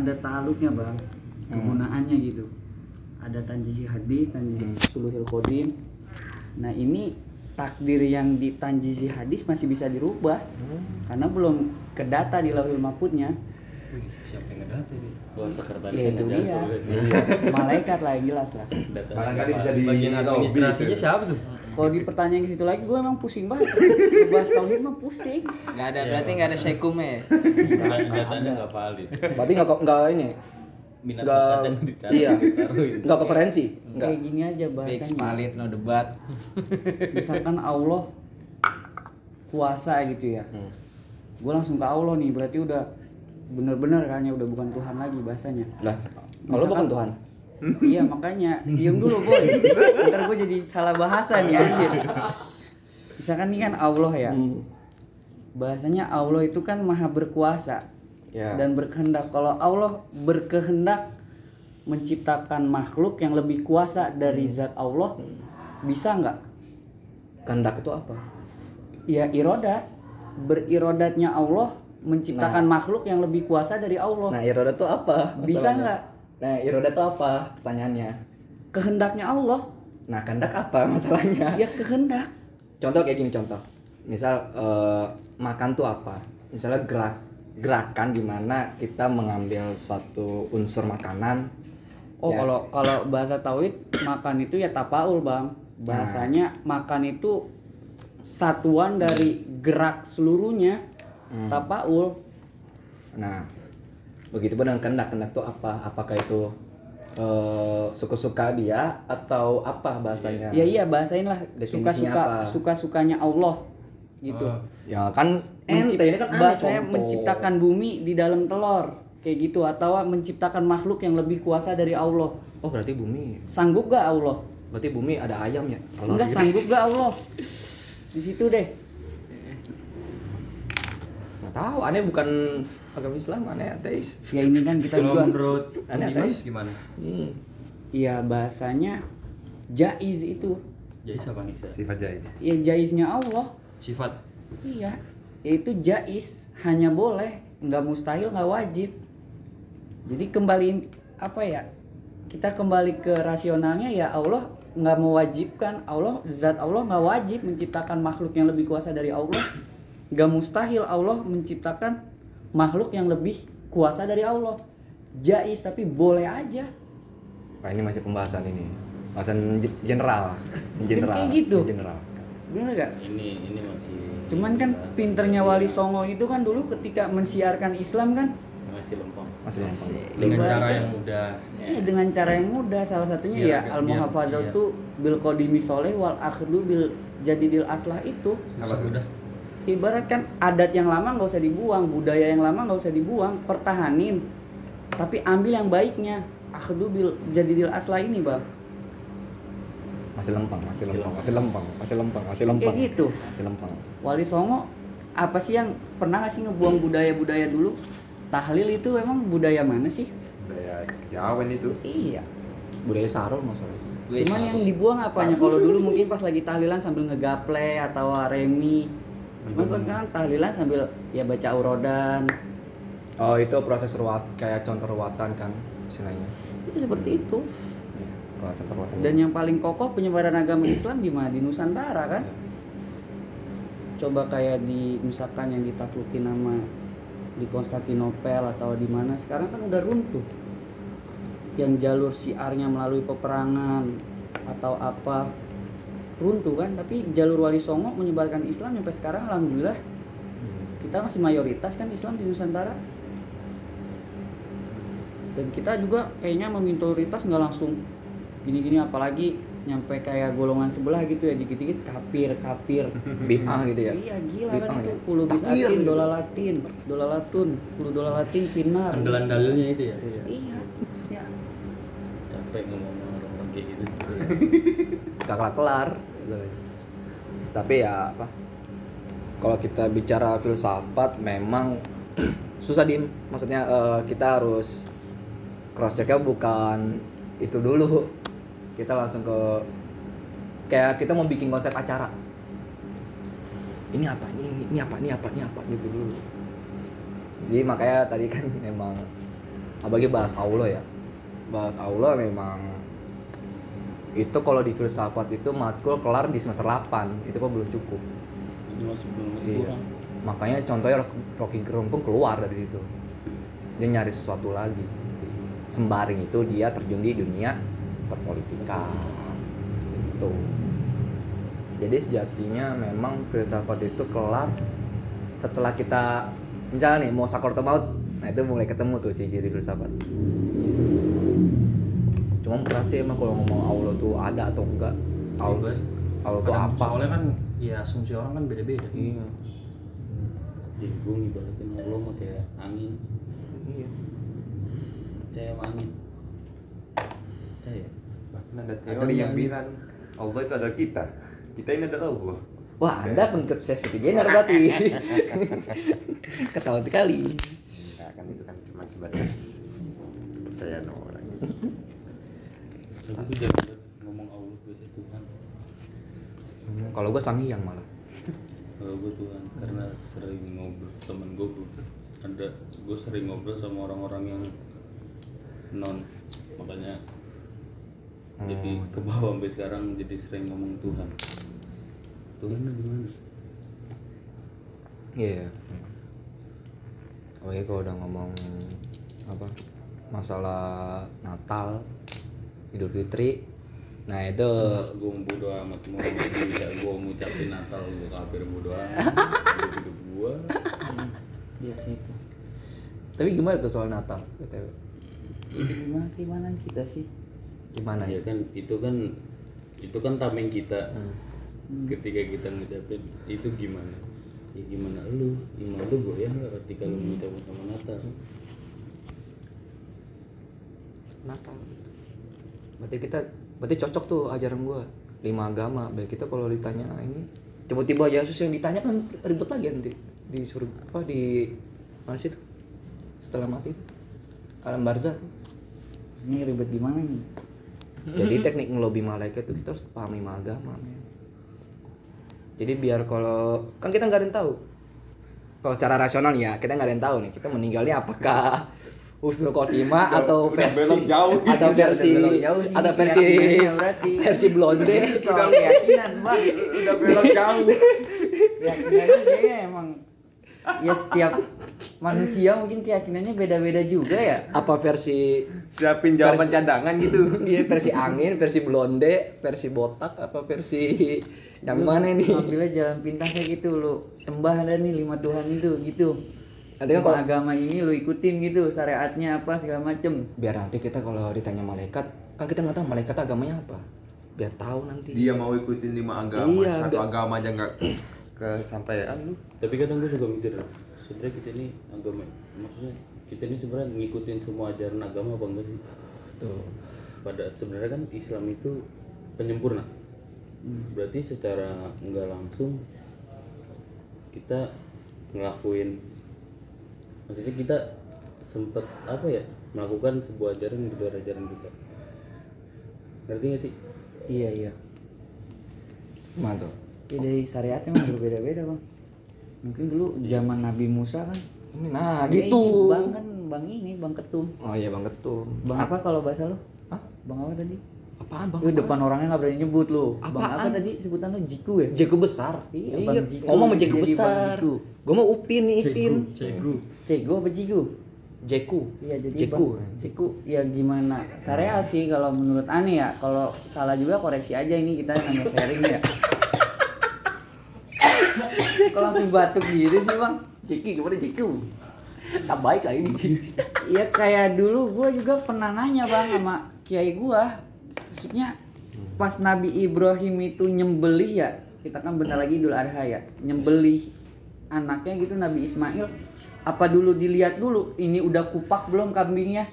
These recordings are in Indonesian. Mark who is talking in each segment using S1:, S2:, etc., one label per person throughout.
S1: ada ta'aluknya bang. Kegunaannya gitu. Ada tanjisi hadis tanjisi
S2: Hmm.
S1: suluhil kodim nah ini takdir yang di tanjisi hadis masih bisa dirubah. Karena belum kedata di lauhul mahfudnya
S3: Wih, siapa yang ngedata ini?
S4: Wah, sekretaris
S1: ya itu dia. Malaikat lah yang jelas lah.
S5: Barangkali bisa di
S3: bagian administrasinya siapa tuh?
S1: kalau di pertanyaan ke situ lagi gue emang pusing banget. Bahas tauhid mah pusing.
S6: Nggak ada berarti nggak ada syekumnya ya.
S4: datanya nggak valid.
S2: Berarti nggak nggak ini
S4: minat
S2: nggak
S4: bakat yang ditaruh
S2: iya. Konferensi nggak
S1: kayak gini aja
S6: Fix
S1: bahasanya
S6: valid no debat.
S1: misalkan Allah kuasa gitu ya.
S2: Hmm.
S1: gue langsung ke Allah nih berarti udah bener-bener kan ya udah bukan Tuhan lagi bahasanya.
S2: Lah kalau bukan Tuhan?
S1: Iya makanya diem dulu boy. Ntar gue jadi salah bahasa nih anjir. Misalkan nih kan Allah ya.
S2: Hmm.
S1: bahasanya Allah itu kan maha berkuasa
S2: ya.
S1: dan berkehendak. Kalau Allah berkehendak menciptakan makhluk yang lebih kuasa dari zat Allah bisa nggak?
S2: Kehendak itu apa?
S1: Ya irodat. Berirodatnya Allah menciptakan makhluk yang lebih kuasa dari Allah.
S2: Nah iroda itu apa?
S1: Bisa nggak
S2: nah iroda itu apa pertanyaannya?
S1: Kehendaknya Allah.
S2: Nah kehendak apa masalahnya?
S1: Ya kehendak.
S2: Contoh kayak gini contoh. Misal eh, makan tuh apa? Misalnya gerak gerakan di mana kita mengambil suatu unsur makanan.
S1: Oh
S2: Ya.
S1: kalau kalau bahasa tauhid makan itu ya tapaul bang. Bahasanya makan itu satuan dari gerak seluruhnya
S2: Hmm.
S1: tapaul
S2: Nah, begitu pun dengan kehendak kehendak itu apa? Apakah itu eh, suka-suka dia atau apa bahasanya?
S1: ya iya bahasain lah suka-suka suka-sukanya Allah gitu
S3: Oh.
S2: Ya kan ente ini kan
S1: bahasanya
S2: contoh.
S1: menciptakan bumi di dalam telur kayak gitu atau menciptakan makhluk yang lebih kuasa dari Allah
S2: Oh berarti bumi,
S1: sanggup gak Allah
S2: berarti bumi ada ayam ya?
S1: Enggak
S2: gitu.
S1: sanggup gak Allah di situ deh
S2: Nggak tahu, aneh bukan agama Islam, aneh ateis.
S1: ya ini kan kita
S3: Kalau
S1: juga
S3: menurut
S2: Aneh, Tais.
S3: gimana?
S2: Hmm.
S1: Iya bahasanya jaiz itu
S4: jadi siapa nih?
S5: Sifat jais.
S1: ya jaiznya Allah
S3: Sifat
S1: iya yaitu jaiz hanya boleh nggak mustahil nggak wajib jadi kembaliin apa ya kita kembali ke rasionalnya ya Allah nggak mewajibkan Allah zat Allah nggak wajib menciptakan makhluk yang lebih kuasa dari Allah nggak mustahil Allah menciptakan makhluk yang lebih kuasa dari Allah jaiz tapi boleh aja
S2: Nah ini masih pembahasan ini, pembahasan ge- general, general,
S1: kayak gitu.
S2: general.
S1: bener gak?
S4: ini ini masih
S1: Cuman kan pinternya Wali Songo itu kan dulu ketika mensiarkan Islam kan
S4: masih lempeng
S2: Masih lempeng.
S3: dengan cara yang mudah.
S1: ya dengan cara yang mudah salah satunya
S3: Biar
S1: ya al muhafadzah tuh bil qadimi soleh wal akhdu bil jadidil aslah itu
S3: Apa udah?
S1: Ibaratkan adat yang lama nggak usah dibuang budaya yang lama nggak usah dibuang pertahanin tapi ambil yang baiknya akhdu bil jadidil aslah ini bang
S2: Masih lempeng, masih lempeng, masih lempeng, masih lempeng, masih lempeng.
S1: kayak gitu
S2: Masih lempeng.
S1: Wali Songo apa sih yang pernah nggak sih ngebuang budaya-budaya dulu tahlil itu emang budaya mana sih
S5: Budaya Jawa itu.
S1: iya
S2: Budaya sarung masalah itu.
S6: Wih,
S1: Cuman yang dibuang apanya? Kalau dulu mungkin pas lagi tahlilan sambil ngegaple atau remi. Cuman kalau sekarang tahlilan sambil ya baca urodan.
S2: Oh itu proses ruat kayak contoh ruatan kan istilahnya.
S1: Itu seperti itu.
S2: Iya, Ruatan ruatan.
S1: Dan yang paling kokoh penyebaran agama Islam di mana? Di Nusantara kan? Coba kayak di misalkan yang ditaklukin nama di Konstantinopel atau di mana sekarang kan udah runtuh. Yang jalur siarnya melalui peperangan atau apa runtuh kan tapi jalur wali songo menyebarkan Islam sampai sekarang alhamdulillah kita masih mayoritas kan Islam di Nusantara dan kita juga kayaknya meminoritas nggak langsung gini-gini apalagi nyampe kayak golongan sebelah gitu ya dikit-dikit kafir kafir
S2: Bid'ah gitu ya.
S1: iya gila kan itu
S2: ya.
S1: puluh
S2: Takbir
S1: bid'atin
S2: gitu.
S1: dolar latin dolar latun puluh dolar latin finar
S3: Andalan dalilnya itu ya.
S1: iya ya
S4: capek ngomong sama orang kayak gitu
S2: Gak kelar kelar. Tapi ya apa? Kalau kita bicara filsafat memang susah dim. Maksudnya eh, kita harus cross checknya bukan itu dulu. Kita langsung ke kayak kita mau bikin konsep acara. Ini apa? Ini ini apa? Ini apa? Ini apa? Gitu dulu. Jadi makanya tadi kan memang apalagi bahas Allah ya bahas Allah memang itu kalau di filsafat itu matkul kelar di semester 8 itu kok belum cukup.
S4: Masih belum masih
S2: Iya.
S4: kurang.
S2: makanya contohnya Rocky- Rocky Gerung pun keluar dari itu dia nyari sesuatu lagi. Sembaring itu dia terjun di dunia perpolitikan itu jadi sejatinya memang filsafat itu kelar setelah kita misalnya nih mau sakor atau maut. Nah itu mulai ketemu tuh ciri-ciri filsafat cuma berat sih emang kalau ngomong Allah tuh ada atau enggak Allah, Allah tuh apa
S3: Soalnya kan ya asumsi orang kan beda-beda.
S2: iya
S4: Jadi gue ngibaratin Allah mah kayak angin.
S2: iya
S4: Percaya sama angin. Percaya.
S5: Bahkan ada teori yang bilang Allah itu adalah kita. Kita ini adalah Allah.
S2: Wah, Anda pengikut sesi beginner berarti. Ketawa sekali.
S5: Enggak kan itu kan cuma sebatas kepercayaan orang.
S4: Gue jangan ngomong Allah Tuhan.
S2: Kalau gue sang hyang malah.
S4: Kalau gue Tuhan karena sering ngobrol temen gue ada gue sering ngobrol sama orang-orang yang non makanya jadi
S2: Oh.
S4: ke bawah sampai sekarang jadi sering ngomong Tuhan Tuhan ada di mana
S2: Iya. Oh iya kalau udah ngomong apa masalah Natal, Idul Fitri, nah itu
S4: gue mau bodo amat mau bisa gue ngucapin Natal gue kafir bodo amat hidup gue
S1: Iya sih itu.
S2: tapi gimana tuh soal Natal? BTW?
S1: Itu gimana keimanan kita sih?
S2: Gimana
S4: ya
S2: ya?
S4: kan itu kan itu kan tameng kita
S2: Hmm.
S1: Hmm.
S4: ketika kita ngucapin itu gimana ya gimana lu iman lu goyah nggak ketika lu ngucapin sama Natal
S2: Natal. Berarti kita berarti cocok tuh ajaran gua lima agama. Baik kita kalau ditanya ini tiba-tiba Yesus yang ditanya kan ribet lagi nanti di surga apa di mana sih tuh setelah mati itu alam barzah tuh.
S1: Ini ribet gimana nih?
S2: Jadi teknik ngelobi malaikat itu kita harus pahami lima agama. men. Jadi biar kalau kan kita nggak ada yang tahu. Kalau secara rasional ya kita nggak ada yang tahu nih kita meninggalnya apakah husnul khotimah atau
S5: udah
S2: versi
S5: belok jauh.
S2: atau versi
S1: jauh sih
S2: atau versi versi blonde
S1: soal keyakinan bang.
S5: Udah belok jauh.
S1: Keyakinannya kayaknya emang ya setiap manusia mungkin keyakinannya beda-beda juga ya.
S2: apa versi
S5: Siapin jawaban
S2: Versi-
S5: cadangan gitu.
S2: dia versi angin versi blonde versi botak apa versi yang
S1: Lu
S2: mana nih
S1: Ambilnya jalan pintas kayak gitu lu sembah ada nih lima Tuhan itu gitu.
S2: Nanti kan kalau
S1: agama ini lu ikutin gitu syariatnya apa segala macem.
S2: biar nanti kita kalau ditanya malaikat kan kita nggak tahu malaikat agamanya apa. Biar tahu nanti.
S5: Dia mau ikutin lima agama,
S2: Iya,
S5: satu
S2: biar-
S5: agama aja nggak kesampaian. Lu.
S4: tapi kadang gue juga mikir sebenarnya kita ini agama maksudnya kita ini sebenarnya ngikutin semua ajaran agama apa enggak sih?
S2: Tuh
S4: pada sebenarnya kan Islam itu penyempurna. Berarti secara nggak langsung kita ngelakuin maksudnya kita sempet apa ya melakukan sebuah ajaran di luar ajaran kita ngerti nggak sih
S2: iya iya gimana tuh
S1: Ya dari syariatnya emang berbeda-beda bang. Mungkin dulu zaman Nabi Musa kan.
S2: ini nah
S1: Ya,
S2: gitu
S1: ini bang kan bang ini bang ketum.
S2: oh iya bang ketum
S1: Bang apa kalau bahasa lu?
S2: Hah?
S1: Bang apa tadi?
S2: Apaan bang
S1: Lu depan orangnya nggak berani nyebut lu. Bang apa
S2: Apaan?
S1: tadi sebutan lu Jiku ya?
S2: jago besar
S1: Iya,
S2: iya
S1: Bang Jiku.
S2: ngomong sama
S1: Jadi Bang
S2: besar
S1: Jiku.
S2: gue mau upin nih ipin
S3: Cegu.
S1: Cego apa Jigu?
S2: Jeku
S1: Iya jadi
S2: Jiku.
S1: Bang Jiku ya gimana? Syariat sih kalau menurut aneh ya. Kalau salah juga koreksi aja ini kita hanya sharing ya. Kok langsung batuk gitu sih bang?
S2: Jeki gimana Jeku tak baik lah ini
S1: Iya kayak dulu gue juga pernah nanya bang sama kiai gue Maksudnya pas Nabi Ibrahim itu nyembelih ya Kita kan bentar lagi Idul Adha ya Nyembelih anaknya gitu Nabi Ismail Apa dulu dilihat dulu ini udah kupak belum kambingnya?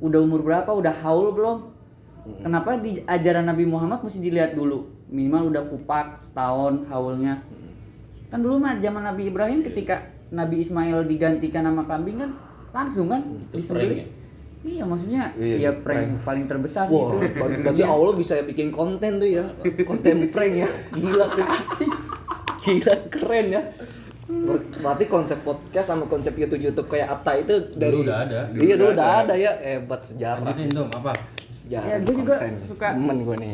S1: Udah umur berapa? Udah haul belum? Kenapa di ajaran Nabi Muhammad mesti dilihat dulu? Minimal udah kupak setahun haulnya. Kan dulu mah zaman Nabi Ibrahim ketika Nabi Ismail digantikan sama kambing kan langsung kan disembelih. Iya maksudnya
S2: Iya,
S1: ya
S2: prank.
S1: prank paling terbesar
S2: Wah,
S1: gitu.
S2: ber- berarti Allah bisa bikin konten tuh ya, konten prank ya, gila tuh, gila keren ya. Ber- Berarti konsep podcast sama konsep YouTube YouTube kayak Atta itu dari
S3: Dulu udah ada.
S2: Iya dulu udah ada ya hebat sejarah.
S3: Lanjutin dong apa?
S2: Sejarah.
S1: Ya, gua juga
S2: konten.
S1: suka-
S2: Demen gue nih.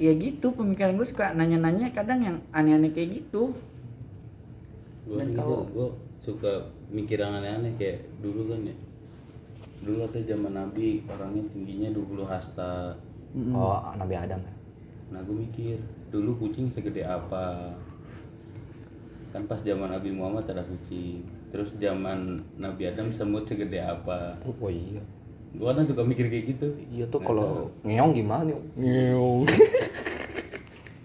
S1: ya gitu pemikiran gue suka nanya-nanya kadang yang aneh-aneh kayak gitu
S4: gue
S1: Dan
S4: gitu
S1: kalau-
S4: gue suka mikir yang aneh-aneh kayak dulu kan ya dulu katanya zaman nabi orangnya tingginya 20 hasta
S2: Oh, Nabi Adam. ya?
S4: nah gue mikir dulu kucing segede apa kan pas zaman Nabi Muhammad ada kucing terus zaman Nabi Adam semut segede apa
S2: Oh iya.
S4: gue kadang suka mikir kayak gitu
S2: Iya tuh kalau ngeong gimana nih? Ngeong.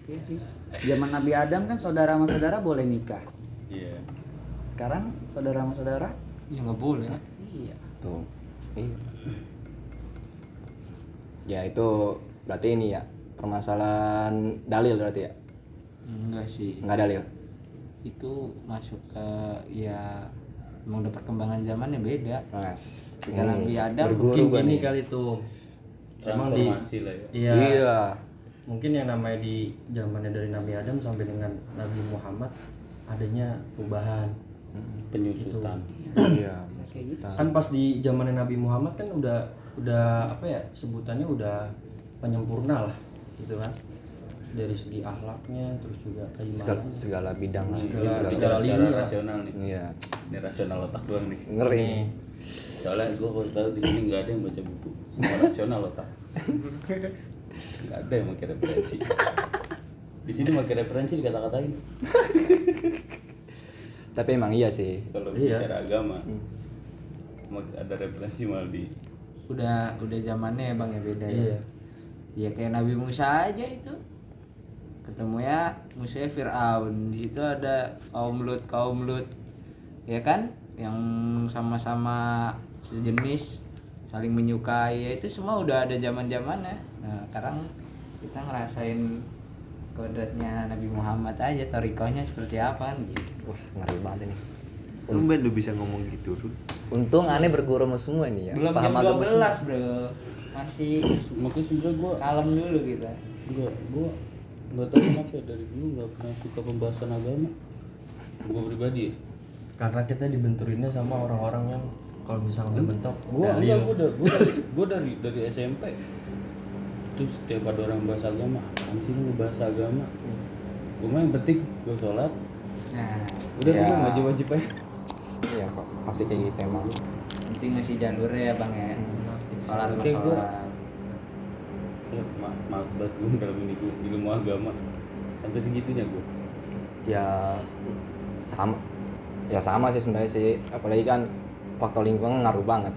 S1: Iya sih zaman Nabi Adam kan saudara sama saudara boleh nikah
S4: iya
S1: sekarang saudara sama saudara
S6: Ya nggak boleh.
S1: iya
S2: Tuh. Iya. Ya itu berarti ini ya permasalahan dalil berarti ya?
S6: Enggak sih.
S2: Enggak dalil.
S6: Itu masuk ke ya emang udah perkembangan zamannya beda.
S2: Mas.
S6: Sekarang Adam
S2: berguru
S3: Mungkin gini
S2: nih.
S3: kali tuh. Emang di
S4: lah ya
S3: iya,
S2: Iya.
S3: mungkin yang namanya di zamannya dari Nabi Adam sampai dengan Nabi Muhammad adanya perubahan.
S4: penyusutan
S2: Iya.
S1: kayak gitu.
S3: Kan pas di zamannya Nabi Muhammad kan udah udah apa ya sebutannya udah penyempurna lah gitu kan. Dari segi akhlaknya terus juga
S2: Segala,
S3: keimanan.
S2: Segala bidang lah.
S3: Segala-
S2: Segala-
S3: secara lini lah.
S4: rasional nih.
S2: Iya.
S4: ini rasional otak doang nih.
S2: Ngeri.
S4: soalnya gue kalau tahu di sini nggak ada yang baca buku. Semua rasional otak. Nggak ada yang pakai referensi. Di sini pakai referensi dikata-katain
S2: Tapi emang iya sih.
S4: kalau
S3: Iya.
S4: bicara agama
S2: Hmm.
S4: ada referensi malah di
S6: Udah udah zamannya ya bang ya beda ya.
S3: iya
S6: Ya kayak Nabi Musa aja itu. Ketemu ya musuhnya Fir'aun. Di situ ada kaum Lut, kaum Lut. Ya kan? Yang sama-sama sejenis saling menyukai ya itu semua udah ada zaman-zamannya. Nah, sekarang kita ngerasain kodratnya Nabi Muhammad aja torikonya seperti apa gitu.
S2: Wah, ngeri banget ini.
S5: Tumben lu bisa ngomong gitu, Rul.
S2: Untung aneh berguru sama semua nih ya.
S6: Belum jam
S2: agama
S6: 12
S2: semua.
S6: bro Masih
S4: makanya sebenarnya gue
S6: kalem dulu kita
S4: nggak gue nggak tahu kenapa ya, dari dulu nggak pernah suka pembahasan agama gue pribadi ya
S3: karena kita dibenturinnya sama orang-orang yang kalau misalnya udah bentok
S4: gue enggak gue dari gue dari, gua dari dari SMP terus setiap ada orang bahas agama apaan sih lu ngebahas agama? Gue mah yang penting gue sholat.
S6: Nah
S4: udah
S2: Ya.
S4: gue wajib wajib aja.
S2: Iya kok, pasti kayak gitu emang.
S6: penting masih jalurnya ya bang ya. Sholat sama
S4: Oke, gua-
S6: sholat.
S4: Ya, ma males banget gue dalam ini gue ilmu agama. Sampai segitunya gue
S2: Ya sama. Ya sama sih sebenarnya sih. Apalagi kan faktor lingkungan ngaruh banget.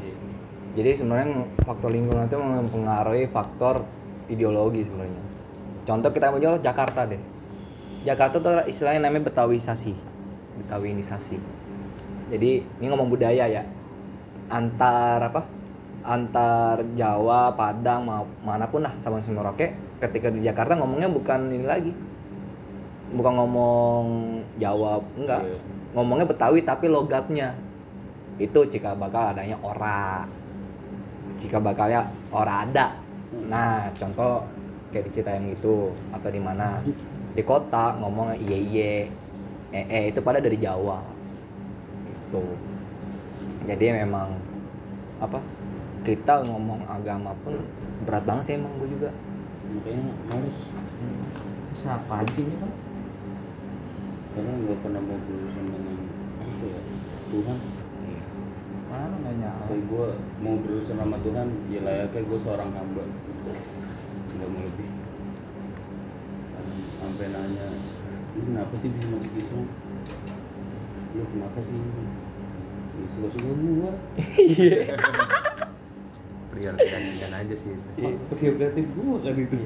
S2: Jadi sebenarnya faktor lingkungan itu mempengaruhi faktor ideologi sebenarnya. Contoh kita ambil Jakarta deh. Jakarta tuh istilahnya namanya Betawisasi. Betawinisasi. Jadi ini ngomong budaya ya. Antar apa? Antar Jawa Padang mau mana pun lah sama Merauke ketika di Jakarta ngomongnya bukan ini lagi. Bukan ngomong Jawa enggak.
S4: Iya.
S2: ngomongnya Betawi tapi logatnya. Itu jika bakal adanya ora. Jika bakalnya ora ada nah contoh kayak di Citayam gitu atau di mana? Di kota ngomong iye iye. Eh, eh itu pada dari Jawa. Itu jadi memang apa kita ngomong agama pun berat banget sih emang gue juga.
S4: Makanya males
S6: Siapa sih ini bang?
S4: karena nggak pernah mau berurusan dengan apa ya Tuhan
S6: Mana nggak nyala.
S4: Gue mau berurusan sama Tuhan ya layaknya gue seorang hamba. Nggak mau lebih. Sampai nanya lu kenapa sih bisa masuk Islam? Lu kenapa sih? Ya, suka-suka gua.
S5: Prioritaskan aja sih.
S4: Iya, prerogatif gua kan itu.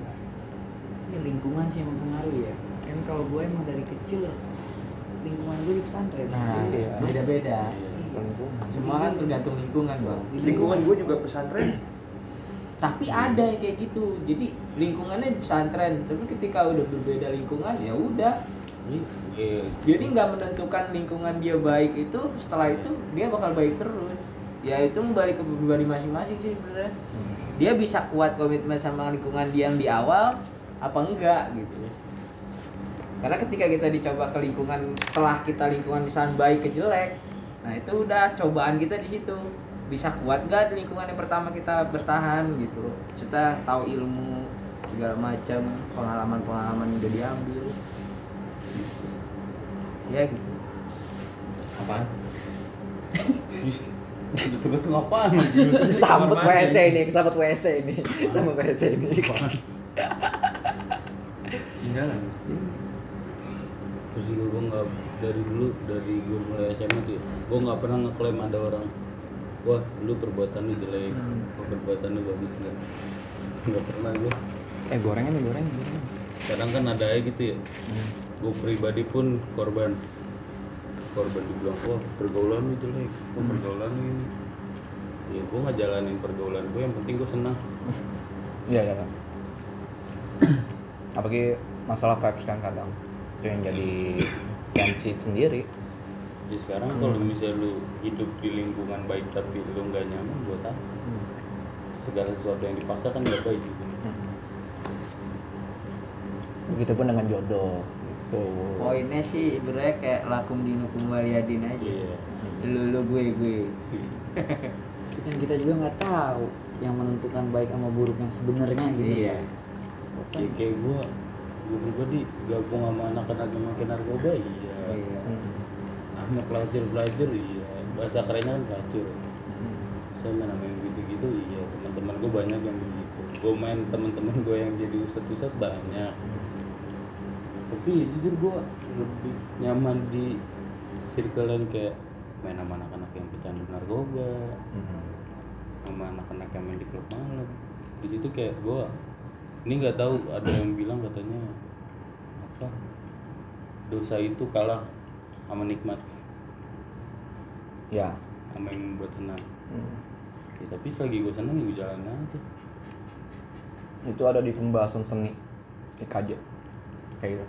S1: Ya lingkungan sih yang mempengaruhi ya. Kan kalau gue emang dari kecil lingkungan gue di pesantren.
S6: Nah
S2: Iya.
S6: beda-beda Semua kan tergantung lingkungan bang.
S5: Lingkungan gue juga pesantren.
S6: Tapi ada yang kayak gitu. Jadi lingkungannya pesantren. Tapi ketika udah berbeda lingkungan ya udah.
S4: Iya,
S6: Jadi nggak menentukan lingkungan dia baik itu Setelah itu dia bakal baik terus. Ya itu kembali ke pribadi masing-masing sih sebenarnya. Dia bisa kuat komitmen sama lingkungan dia yang di awal Apa enggak gitu. Karena ketika kita dicoba ke lingkungan setelah kita lingkungan misalnya baik ke jelek nah itu udah cobaan kita di situ. Bisa kuat gak di lingkungan yang pertama kita bertahan gitu? Kita tahu ilmu segala macam pengalaman pengalaman udah diambil. Ya gitu.
S3: Apaan?
S4: Betul-betul apaan?
S2: Sambut WC ini, sambut WC ini, sambut WC ini.
S3: tinggalan?
S4: Terus juga gue nggak dari dulu dari gue mulai SMA tuh gue nggak pernah ngeklaim ada orang wah lu perbuatan lu jelek wah perbuatan lu bagus. Nggak. Nggak pernah gue
S2: Eh gorengan nih goreng,
S4: kadang kan ada aja gitu ya. Gue pribadi pun korban. Korban dibilang wah pergaulan lu jelek wah pergaulan lu ini. Ya gue nggak jalanin pergaulan gue yang penting gue senang.
S2: Iya iya. iya. Apalagi masalah vibes kan kadang itu yang jadi tensi sendiri.
S4: jadi sekarang kalau misalnya lu hidup di lingkungan baik tapi lu nggak nyaman buat apa? Segala sesuatu yang dipaksa kan nggak baik gitu.
S2: Begitupun dengan jodoh. Tuh.
S6: poinnya sih sebenarnya kayak lakum dinukum waliyadin aja.
S4: Iya.
S6: Lu lu gue gue.
S1: Kan kita juga nggak tahu yang menentukan baik sama buruk yang sebenarnya gitu.
S6: Iya.
S1: Kan
S4: Ya, kayak gue gue pribadi gabung sama anak-anak yang makin narkoba iya.
S6: Iya.
S4: Sama pelajar-pelajar iya. Bahasa kerennya kan pelacur. Saya main sama yang gitu-gitu iya. Teman-teman gue banyak yang begitu. Gue main teman-teman gue yang jadi ustadz-ustadz banyak. Tapi jujur gue lebih nyaman di circle yang kayak main sama anak-anak yang pecandu narkoba sama anak-anak yang main di klub malam. Di situ kayak gue ini nggak tahu ada yang bilang katanya apa dosa itu kalah sama nikmat
S2: Ya.
S4: sama yang membuat senang
S2: Hmm.
S4: ya, tapi selagi gue senang ya gue jalan aja
S2: Itu ada di pembahasan seni IKJ. Kayak gitu.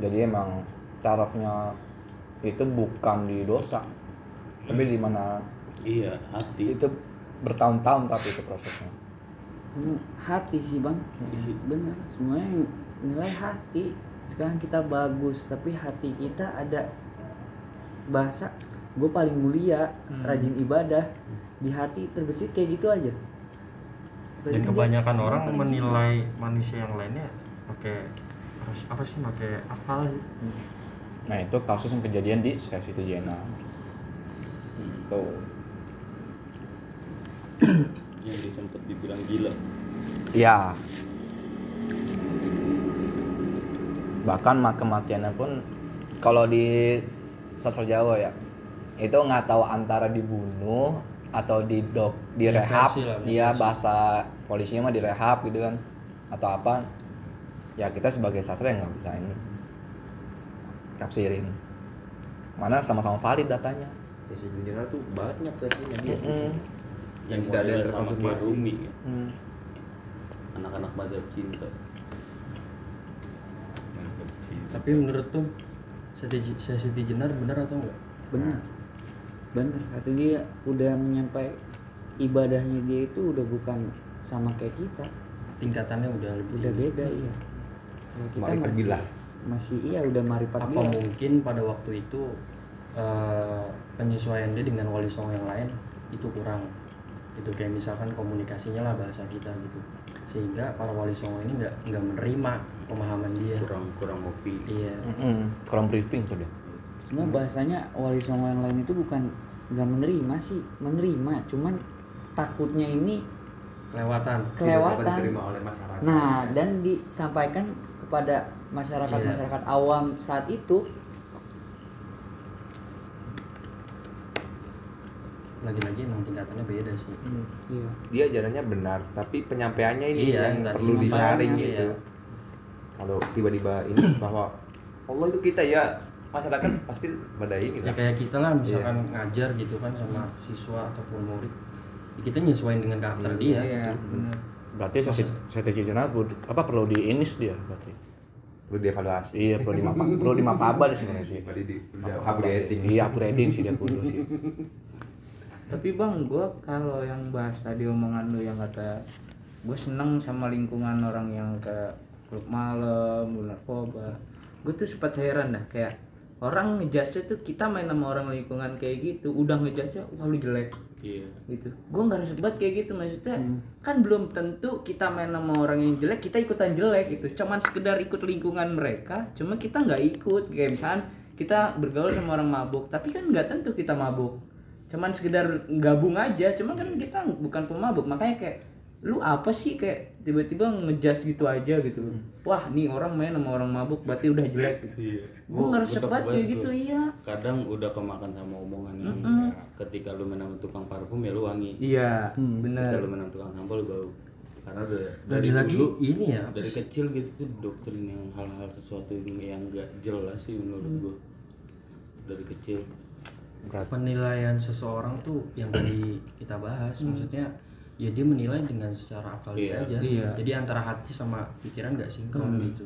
S2: Jadi emang tarafnya itu bukan di dosa, tapi di mana
S4: iya hati
S2: itu bertahun-tahun tapi itu prosesnya.
S1: Hmm, hati sih bang. Bener semuanya nilai hati. Sekarang kita bagus tapi hati kita ada bahasa. Gue paling mulia
S3: Hmm.
S1: rajin ibadah. Di hati terbesit kayak gitu aja. Berarti
S3: dan kebanyakan orang menilai manusia yang lainnya pakai apa- apa sih pakai akal sih?
S2: Nah itu kasus yang kejadian di sesi itu Jena. Tuh.
S4: yang disempet dibilang gila
S2: Ya. Bahkan ma- kematiannya pun kalau di sastra Jawa ya itu nggak tahu antara dibunuh atau di dok direhab dia
S3: depresi.
S2: bahasa polisinya mah direhab gitu kan atau apa ya kita sebagai sastra yang nggak bisa ini tafsirin mana sama-sama valid datanya
S5: Sesi general tuh banyak versinya dia.
S2: Mm-mm.
S4: Yang
S5: Tidak ada yang
S4: sama. Rumi ya.
S2: Hmm.
S4: anak-anak mazhab cinta.
S3: Tapi menurut tuh sesi sesi jenar benar atau enggak?
S1: Bener bener kata dia udah menyampai ibadahnya dia itu udah bukan sama kayak kita.
S3: Tingkatannya udah lebih
S1: udah beda iya. Kalau kita
S5: Marifat
S1: masih masih iya udah marifat
S3: apa mungkin pada waktu itu eh, penyesuaian dia dengan wali songo yang lain itu kurang itu kayak misalkan komunikasinya lah bahasa kita gitu. Sehingga para wali songo ini nggak nggak menerima pemahaman dia.
S4: Kurang kurang kopi
S3: iya.
S2: Mm-mm. kurang briefing tuh dia
S1: sebenarnya bahasanya wali songo yang lain itu bukan nggak menerima sih. Menerima cuman takutnya ini
S3: kelewatan.
S1: Kelewatan.
S5: Diterima oleh masyarakat.
S1: nah dan disampaikan kepada masyarakat
S3: Iya.
S1: masyarakat awam saat itu
S3: lagi-lagi emang tingkatannya beda sih
S1: iya
S5: dia ajarannya benar, tapi penyampaiannya ini
S3: Iya,
S5: yang
S3: tadi
S5: perlu disaring
S3: iya.
S5: gitu. Kalau tiba-tiba ini bahwa Allah itu kita ya masyarakat pasti pada ini
S3: ya
S5: lah.
S3: kayak kita lah misalkan
S5: Iya.
S3: ngajar gitu kan sama siswa ataupun murid ya kita nyesuaiin dengan karakter dia
S1: iya benar
S2: berarti sesi jenazah perlu apa perlu diinis dia berarti
S5: Perlu dievaluasi.
S2: iya perlu dimapa perlu dimapaba di sebenarnya sih
S5: Tadi di upgrading.
S2: iya upgrading sih dia kudu sih
S6: tapi bang gue kalau yang bahas tadi omongan lu yang kata gue seneng sama lingkungan orang yang ke klub malam narkoba. Gue tuh sempat heran dah kayak orang ngejudge tuh kita main sama orang lingkungan kayak gitu. Udah ngejudge wah lu jelek.
S4: Iya.
S6: Gitu. Gue nggak harus banget kayak gitu maksudnya kan belum tentu kita main sama orang yang jelek kita ikutan jelek gitu. Cuman sekedar ikut lingkungan mereka cuma kita nggak ikut. Kayak misalnya kita bergaul sama orang mabuk tapi kan nggak tentu kita mabuk cuman sekedar gabung aja cuman kan kita bukan pemabuk. Makanya kayak lu apa sih? Kayak tiba-tiba ngejudge gitu aja gitu. Wah nih orang main sama orang mabuk berarti udah jelek. Gitu.
S4: Iya.
S6: Gue nggak harus banget kayak gitu iya.
S4: Kadang udah kemakan sama omongan yang
S6: Mm-mm.
S4: ketika lu main sama tukang parfum ya lu wangi.
S6: Iya
S7: Hmm.
S4: ketika lu main sama tukang sampah lu bau karena udah
S3: Lagi lagi
S4: dulu,
S3: ini ya
S4: dari
S3: sih?
S4: kecil gitu tuh doktrin yang hal-hal sesuatu yang gak jelas sih menurut
S6: Hmm.
S4: gua. Dari kecil
S3: penilaian seseorang tuh yang tadi kita bahas maksudnya ya dia menilai dengan secara akal
S4: Iya.
S3: aja.
S6: Iya.
S3: jadi antara hati sama pikiran nggak sinkron
S4: Hmm.
S3: gitu.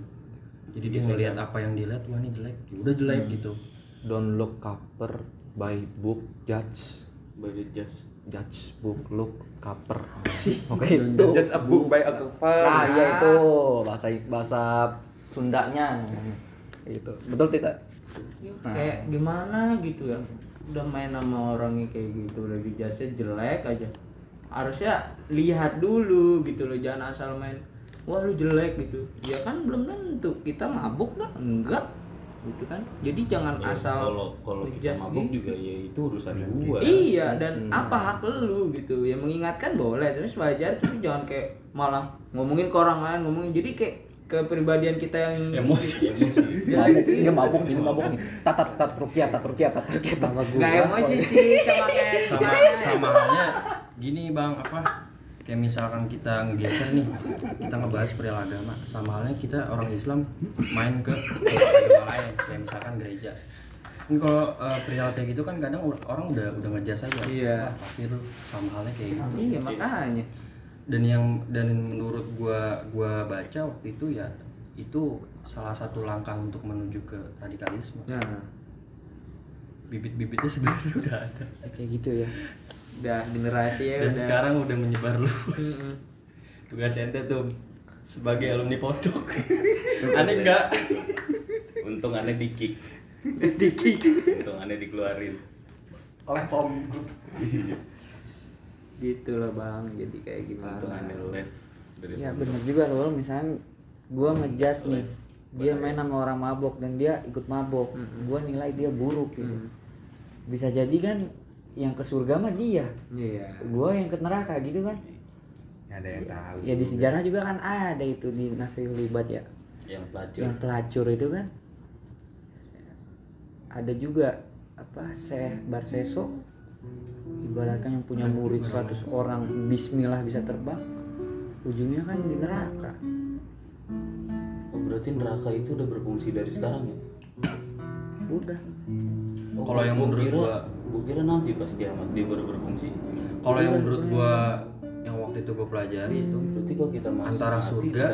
S3: Jadi dia ngelihat
S4: kan?
S3: apa yang dilihat wah ini jelek. Ya udah jelek gitu.
S7: Don't look cover by book judge.
S4: Body just
S7: judge. Book look cover. Oke. Itu
S5: Judge a book by a cover.
S7: nah ya itu. Bahasa bahasa Sundanya. Itu betul tidak? Nah.
S6: kayak gimana gitu ya udah main sama orang yang kayak gitu udah dijudge jelek aja. Harusnya lihat dulu gitu loh jangan asal main wah lu jelek gitu. Ya kan belum tentu kita mabuk nggak enggak gitu kan. Jadi jangan
S4: Ya,
S6: asal
S4: kalau kalau kita mabuk
S6: gitu.
S4: juga ya itu urusan gua.
S6: Iya dan
S7: Hmm.
S6: apa hak lu gitu. Ya mengingatkan boleh terus wajar tapi jangan kayak malah ngomongin ke orang lain ngomongin. Jadi kayak kepribadian kita yang
S4: emosi. Emosi.
S6: Ya,
S7: dia mabuk dia mabuk nih. Tat tat tat rukiat tat rukiat tat rukiat tat.
S6: Nggak emosi sih cuma kayak
S3: sama sama halnya gini bang apa? Kayak misalkan kita ngegeser nih kita ngebahas perihal agama. Sama halnya kita orang Islam main ke agama lain kayak misalkan gereja. Kan kalau eh, perihal kayak gitu kan kadang or- orang udah udah ngejas aja.
S6: Iya.
S3: "Wah, pasti lu sama halnya kayak gitu.
S6: Iya makanya
S3: dan yang dan menurut gua gua baca waktu itu ya itu salah satu langkah untuk menuju ke radikalisme.
S6: Nah
S3: bibit-bibitnya sebenarnya udah ada.
S6: Kayak gitu ya. Udah generasi ya
S3: dan
S6: udah.
S3: sekarang udah menyebar luas.
S6: Mm-mm.
S3: tugas ente tuh sebagai alumni pondok. Aneh enggak
S4: untung aneh di kick.
S6: Dikik
S4: untung aneh dikeluarin.
S7: Oleh pom
S6: gitu loh bang. Jadi kayak
S4: untung aneh
S6: gimana
S4: left dari
S1: ya bener juga loh. Misalnya gua ngejudge nih dia main sama orang mabok dan dia ikut mabok. Gua nilai dia buruk gitu. Bisa jadi kan yang ke surga mah dia.
S6: Iya.
S1: Gua yang ke neraka gitu kan.
S5: Ya, ada yang tahu.
S1: ya di sejarah juga kan ada itu di Nasihul Libat ya.
S4: Yang pelacur.
S1: Yang pelacur itu kan. Ada juga apa Syekh Barseso ibaratkan yang punya murid 100 orang Bismillah bisa terbang ujungnya kan di neraka.
S4: Oh berarti neraka itu udah berfungsi dari sekarang ya?
S1: Udah.
S4: Oh,
S3: Kalau yang
S4: gua
S3: menurut
S4: kira,
S3: gua-
S4: gua kira nanti pas kiamat dia baru berfungsi.
S3: Kalau yang menurut gua yang waktu itu gua pelajari itu
S4: berarti kalau kita masuk
S3: Antara
S4: surga,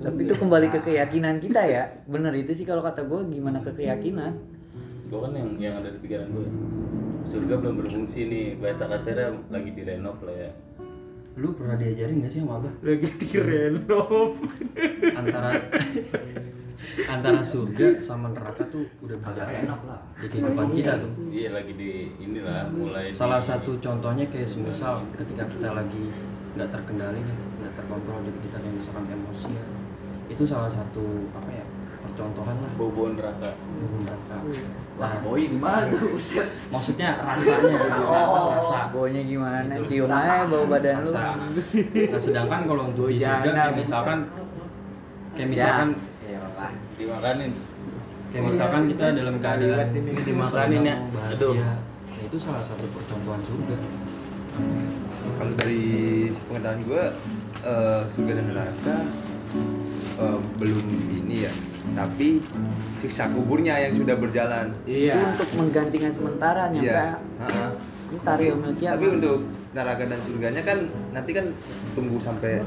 S1: tapi itu kembali ke keyakinan kita ya. Bener itu sih kalau kata gue gimana ke keyakinan
S4: gua kan yang yang ada di pikiran gue surga belum berfungsi nih. Bahasa kasarnya lagi direnov lah ya.
S3: Lu pernah diajarin gak sih sama abah?
S6: Lagi direnov.
S3: Antara antara surga sama neraka tuh udah beda.
S7: Enak lah.
S3: Di kehidupan kita tuh.
S4: Iya lagi di inilah mulai di-
S3: salah satu contohnya kayak semisal ketika kita lagi nggak terkendali nih nggak terkontrol diri kita kayak misalkan emosi ya. itu salah satu apa ya percontohan lah.
S4: Bau neraka.
S3: Hubungan neraka.
S7: Lah boy gimana tuh? Buset.
S3: maksudnya rasanya gitu
S1: oh.
S3: Rasa
S1: baunya gimana? Cium aja bau badan lu.
S3: Nah sedangkan kalau untuk di kayak misalkan kayak misalkan
S1: ya lah
S4: dimakanin
S3: kayak misalkan kita dalam keadaan
S6: Ini
S4: dimakanin ya. Aduh.
S3: Nah, itu salah satu percontohan surga
S5: Kalau dari pengetahuan gue, eh, surga dan neraka eh, belum ya, tapi siksa kuburnya yang sudah berjalan.
S1: itu untuk menggantikan sementara nyampe
S5: Iya. Ha-ha.
S1: ini tario milkia
S5: Tapi untuk neraka dan surganya kan nanti kan tunggu sampai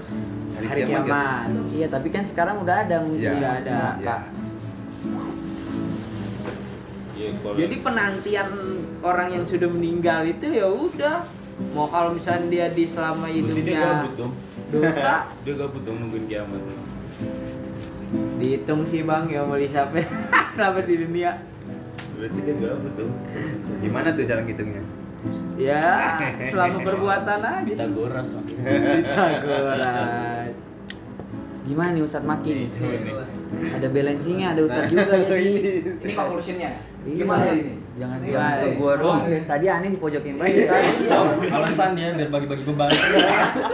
S5: hari,
S1: hari
S5: kiamat. kan?
S1: kiamat iya tapi kan sekarang udah ada mungkin
S5: Iya.
S1: udah ada
S5: Iya.
S4: Iya, kalau
S6: jadi penantian orang yang sudah meninggal itu ya udah mau kalau misalnya dia di selama hidupnya dosa
S4: dia gabut dong nungguin kiamat
S6: dihitung sih bang yang beli siapa sampai di dunia
S5: berarti dia gabut tuh gimana tuh cara ngitungnya
S6: ya selama perbuatan aja
S4: kita
S6: sih
S4: goras Bang.
S6: Pitagoras.
S1: Gimana nih Ustadz Maki?
S4: Ini, ini.
S1: Ada balancingnya, ada Ustadz juga jadi.
S6: ini conclusionnya
S1: Iya.
S6: gimana ini
S1: Jangan
S6: Gimana
S1: jangan ke
S6: ini?
S1: gua doang. Dari Tadi aneh dipojokin banget tadi.
S3: alasan dia biar bagi-bagi beban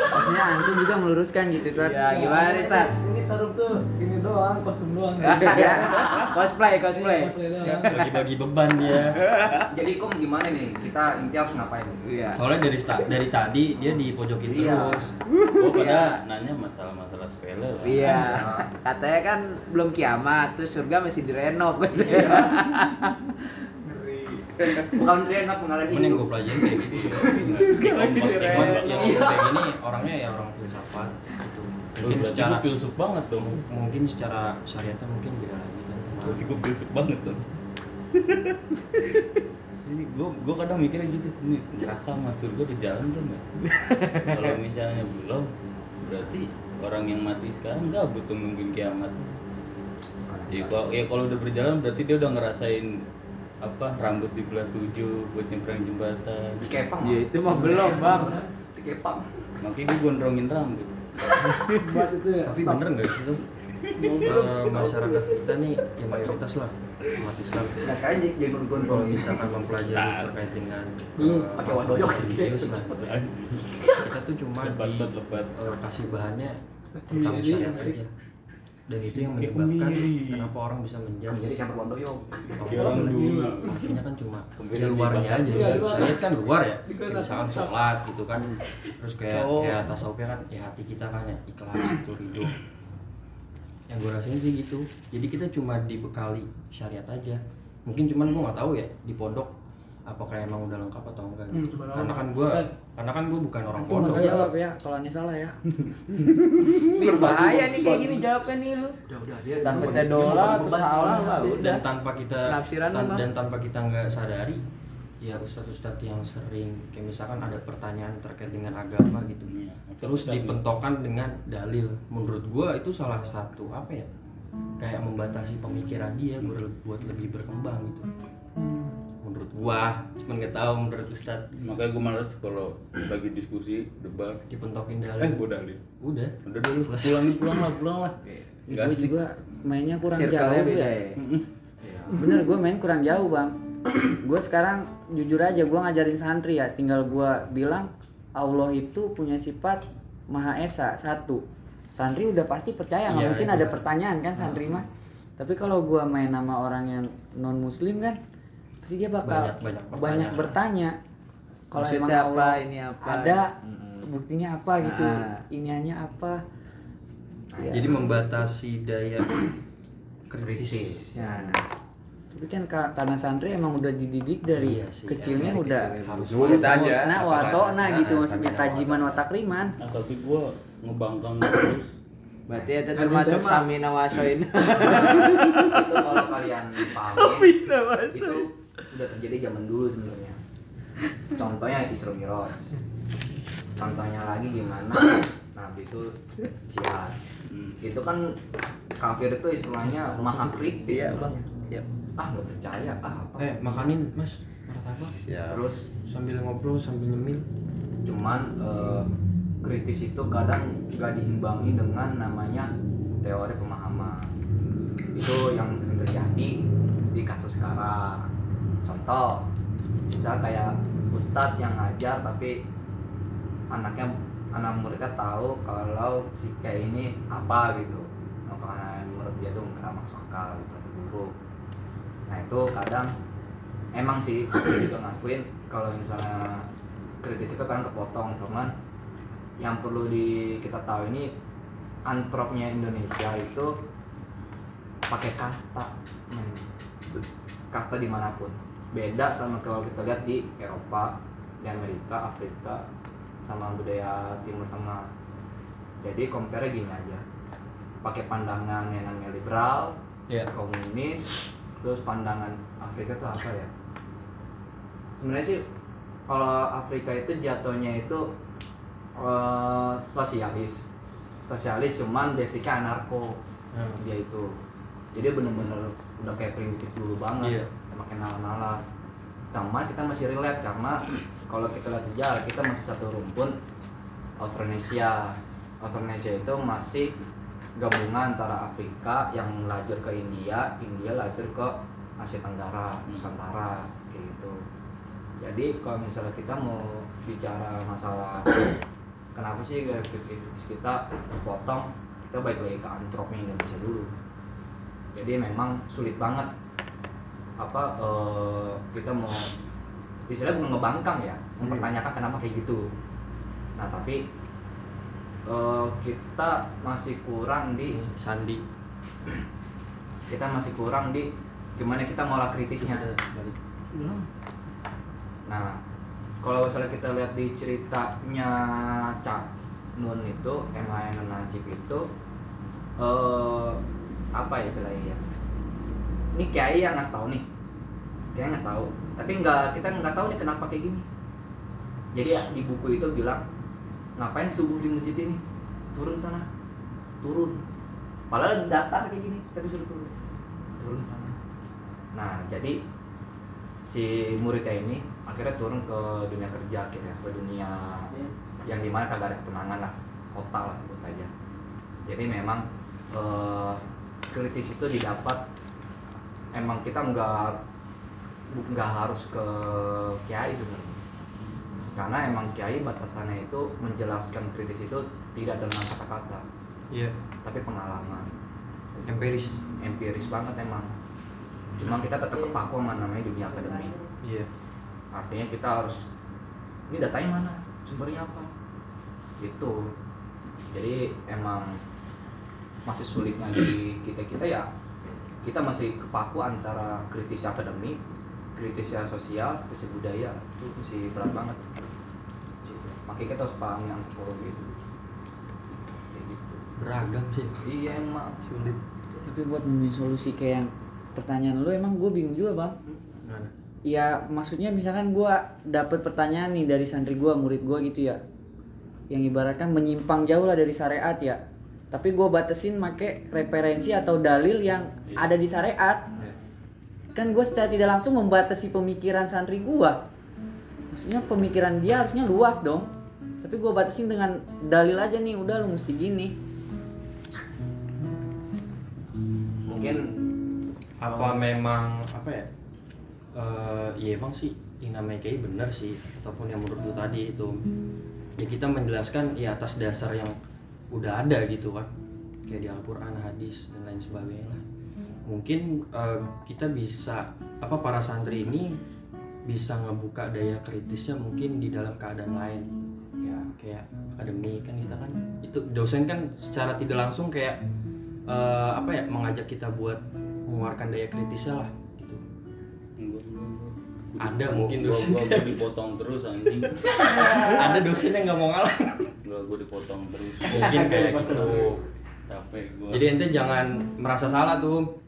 S1: Maksudnya antum juga meluruskan gitu Ustadz.
S6: ya gimana nih Stat?
S8: Ini sarup tuh ini doang, kostum doang.
S1: Ya.
S6: cosplay cosplay
S3: bagi-bagi beban dia
S2: Jadi kom gimana nih? Kita inti harus ngapain?
S6: iya
S3: soalnya dari dari tadi dia dipojokin
S6: Iya.
S3: terus
S4: gua pada
S6: Iya.
S4: nanya masalah-masalah sepele
S6: iya katanya kan belum kiamat terus surga masih direnov
S2: Bukan dia enak pengalaman isu.
S3: gue pelajarin kayak gitu ya yang kayak gini orangnya ya orang filsafat gitu.
S4: Lu
S3: mungkin
S4: berarti
S3: secara
S4: filsuf banget dong.
S3: mungkin secara syariatnya mungkin beda lagi kan.
S4: Berarti gua filsuf banget dong. Ini gua gua kadang mikirnya gitu ini neraka sama surga di jalan kan ya? Kalau misalnya belum berarti orang yang mati sekarang nggak butuh nungguin kiamat. Ya kalau ya kalau udah berjalan berarti dia udah ngerasain apa rambut di belah tujuh buat nyebrang jembatan
S2: Dikepang.
S6: ya itu mah belum bang
S2: Dikepang.
S4: makanya gue gondrongin rambut
S8: Buat itu ya.
S3: tapi bener nggak sih tuh Eh, masyarakat kita nih ya mayoritas lah umat Islam
S2: Nah sekarang jadi jadi
S3: kalau
S2: gondrong.
S3: misalkan mempelajari terkait dengan
S8: Belum.
S3: eh,
S2: Pakai wadoyok.
S3: religius lah kita tuh cuma
S4: lebat
S3: di
S4: lebat lebat
S3: eh, kasih bahannya tentang syariat aja dan itu yang menyebabkan kenapa orang bisa menjudge
S2: Jadi campur.
S4: Kayak orang dulu
S3: Artinya kan cuma
S4: Kembali
S3: di luarnya aja.
S8: Luar.
S3: Syariat kan luar ya. Kayak misalkan sholat gitu kan. Terus kayak kayak tasawufnya kan ya hati kita kan ya ikhlas itu ridho. Yang gue rasain sih gitu. Jadi kita cuma dibekali syariat aja. Mungkin cuman gue nggak tahu ya di pondok apakah emang udah lengkap atau enggak
S8: Hmm,
S3: gitu.
S8: coba
S3: karena kan gue. Karena kan gue bukan orang
S1: bakal jawab ya, kalau aneh salah ya.
S6: bahaya nih kayak gini jawabnya nih lu.
S2: Udah udah dia.
S6: takutnya dola atau salah lah
S3: dan tanpa kita tan- dan tanpa kita nggak sadari ya ustadz-ustadz yang sering kayak misalkan ada pertanyaan terkait dengan agama gitu
S4: Iya,
S3: terus
S4: Ustadz.
S3: dipentokkan dengan dalil. Menurut gua itu salah satu apa ya kayak membatasi pemikiran dia buat lebih berkembang gitu. Menurut gua cuman nggak tahu menurut ustadz.
S4: Makanya gue malas kalau lagi diskusi debat.
S3: Dipentokin
S4: eh
S3: dalil
S4: gue dalil
S3: udah
S4: udah dulu pulang pulang lah pulang lah. Nggak
S1: Gue juga mainnya kurang jauh ya.
S6: ya?
S1: Bener gue main kurang jauh bang. gue sekarang jujur aja gue ngajarin santri ya. Tinggal gue bilang Allah itu punya sifat maha esa satu. Santri udah pasti percaya nggak
S3: Iya,
S1: mungkin
S3: itu.
S1: ada pertanyaan kan santri mah. Tapi kalau gue main sama orang yang non muslim kan pasti dia bakal
S3: Banyak- banyak
S1: banyak
S3: pertanyaan.
S1: bertanya. Kalau emang
S6: Maksudnya apa,
S1: Allah
S6: ini apa?
S1: ada
S6: Mm-mm.
S1: buktinya apa gitu,
S6: Ah.
S1: iniannya apa. Ya.
S3: jadi membatasi daya kritis.
S6: Nah,
S1: Tapi kan ka- karena santri emang udah dididik dari
S3: Iya sih,
S1: kecilnya
S6: dari
S1: udah
S6: kecilnya.
S3: harus
S5: Dulu ditanya.
S1: nah wato nah gitu
S5: Nah,
S1: maksudnya
S5: tanya
S1: tajiman wa takriman.
S4: nah tapi gue ngebangkang terus
S6: berarti
S8: Kan
S6: termasuk
S8: tema.
S6: samina wasoin.
S2: itu kalau kalian pahamin itu udah terjadi zaman dulu sebenarnya. Contohnya Isra Miraj contohnya lagi gimana? Nabi itu siat
S4: Hmm.
S2: itu kan kafir itu istilahnya maha kritis
S1: Iya, Bang. Siap.
S2: ah nggak percaya. Ah apa?
S3: Eh makanin mas. Martabak
S5: Siap.
S2: terus
S3: sambil ngobrol sambil nyemil.
S2: cuman eh, kritis itu kadang gak diimbangi dengan namanya teori pemahaman. Itu yang sering terjadi di kasus sekarang contoh misal kayak ustadz yang ngajar tapi anaknya anak muridnya tahu kalau si kayak ini apa gitu. Nah, karena menurut dia tuh nggak masuk akal gitu atau nah itu kadang emang sih saya juga ngakuin kalau misalnya kritis itu kadang kepotong. Cuman yang perlu di kita tahu ini antropnya Indonesia itu pakai kasta kasta di mana pun beda sama kalau kita lihat di Eropa di Amerika Afrika sama budaya Timur Tengah. Jadi compare gini aja. Pakai pandangan yang namanya liberal
S3: ya
S2: komunis terus pandangan Afrika itu apa ya? Sebenarnya sih kalau Afrika itu jatuhnya itu eh, sosialis. Sosialis cuman basicnya anarko.
S3: Hmm.
S2: dia itu. Jadi bener-bener udah kayak primitif dulu banget.
S3: Iya.
S2: Makin nalar-nalar sama kita masih relate karena kalau kita lihat sejarah kita masih satu rumpun Austronesia. Austronesia itu masih gabungan antara Afrika yang lajur ke India India lajur ke Asia Tenggara Nusantara gitu. Jadi kalau misalnya kita mau bicara masalah kenapa sih kita terpotong kita balik lagi ke antropi Indonesia dulu. Jadi memang sulit banget apa eh, kita mau istilahnya bukan ngebangkang ya mempertanyakan kenapa kayak gitu. Nah tapi eh, kita masih kurang di
S3: Ini Sandi.
S2: kita masih kurang di gimana kita ngolah kritisnya. Nah, kalau misalnya kita lihat di ceritanya Cak Nun itu, MH Nun Najib itu eh apa ya istilahnya ya? Ini kiai yang nggak tahu nih, kiai nggak tahu. Tapi nggak kita nggak tahu nih kenapa kayak gini. Jadi ya, di buku itu bilang ngapain subuh di masjid ini? Turun sana, turun. Padahal datar kayak gini, tapi suruh turun, turun sana. Nah, jadi si muridnya ini akhirnya turun ke dunia kerja akhirnya ke dunia yang di mana kagak ada ketenangan lah kota lah sebut aja jadi memang eh, kritis itu didapat emang kita nggak nggak harus ke kiai sebenarnya. Karena emang kiai batasannya itu menjelaskan kritis itu tidak dengan kata-kata.
S3: Iya,
S2: tapi pengalaman.
S3: Empiris.
S2: empiris banget emang. Cuma kita tetap kepaku sama namanya dunia akademik
S3: Iya.
S2: artinya kita harus ini datanya mana? Sumbernya apa? Itu. Jadi emang masih sulitnya di kita kita ya kita masih kepaku antara kritis akademik kritis sosial kritis budaya itu masih berat banget Gitu. makanya kita harus pahami antropologi itu gitu.
S3: Beragam sih.
S2: iya emang
S3: Sulit.
S1: tapi buat nemuin solusi kayak yang pertanyaan lu emang gue bingung juga bang
S3: Mana?
S1: ya maksudnya misalkan gue dapet pertanyaan nih dari santri gue murid gue gitu ya yang ibaratkan menyimpang jauh lah dari syariat ya tapi gue batesin make referensi atau dalil yang ada di syariat. Kan gue secara tidak langsung membatasi pemikiran santri gue maksudnya pemikiran dia harusnya luas dong. Tapi gue batasin dengan dalil aja nih udah lu mesti gini.
S2: Mungkin
S3: Apa memang apa ya? Eh, iya emang sih yang namanya kiai bener sih ataupun yang menurut lu tadi itu. Ya kita menjelaskan ya atas dasar yang udah ada gitu kan. Kayak di Al-Quran, hadis dan lain sebagainya. Lah. mungkin eh, kita bisa apa para santri ini bisa ngebuka daya kritisnya mungkin di dalam keadaan lain.
S2: Ya.
S3: Kayak akademi kan kita kan itu dosen kan secara tidak langsung kayak eh, apa ya mengajak kita buat mengeluarkan daya kritisnya lah gitu Ada mungkin
S4: gua,
S3: dosen.
S4: gua, gua dipotong terus anjing.
S3: Ada dosen yang nggak mau ngalah.
S4: Gua, gua dipotong terus.
S3: Mungkin kayak gitu.
S4: capek gua.
S3: Jadi ente jangan merasa salah tuh.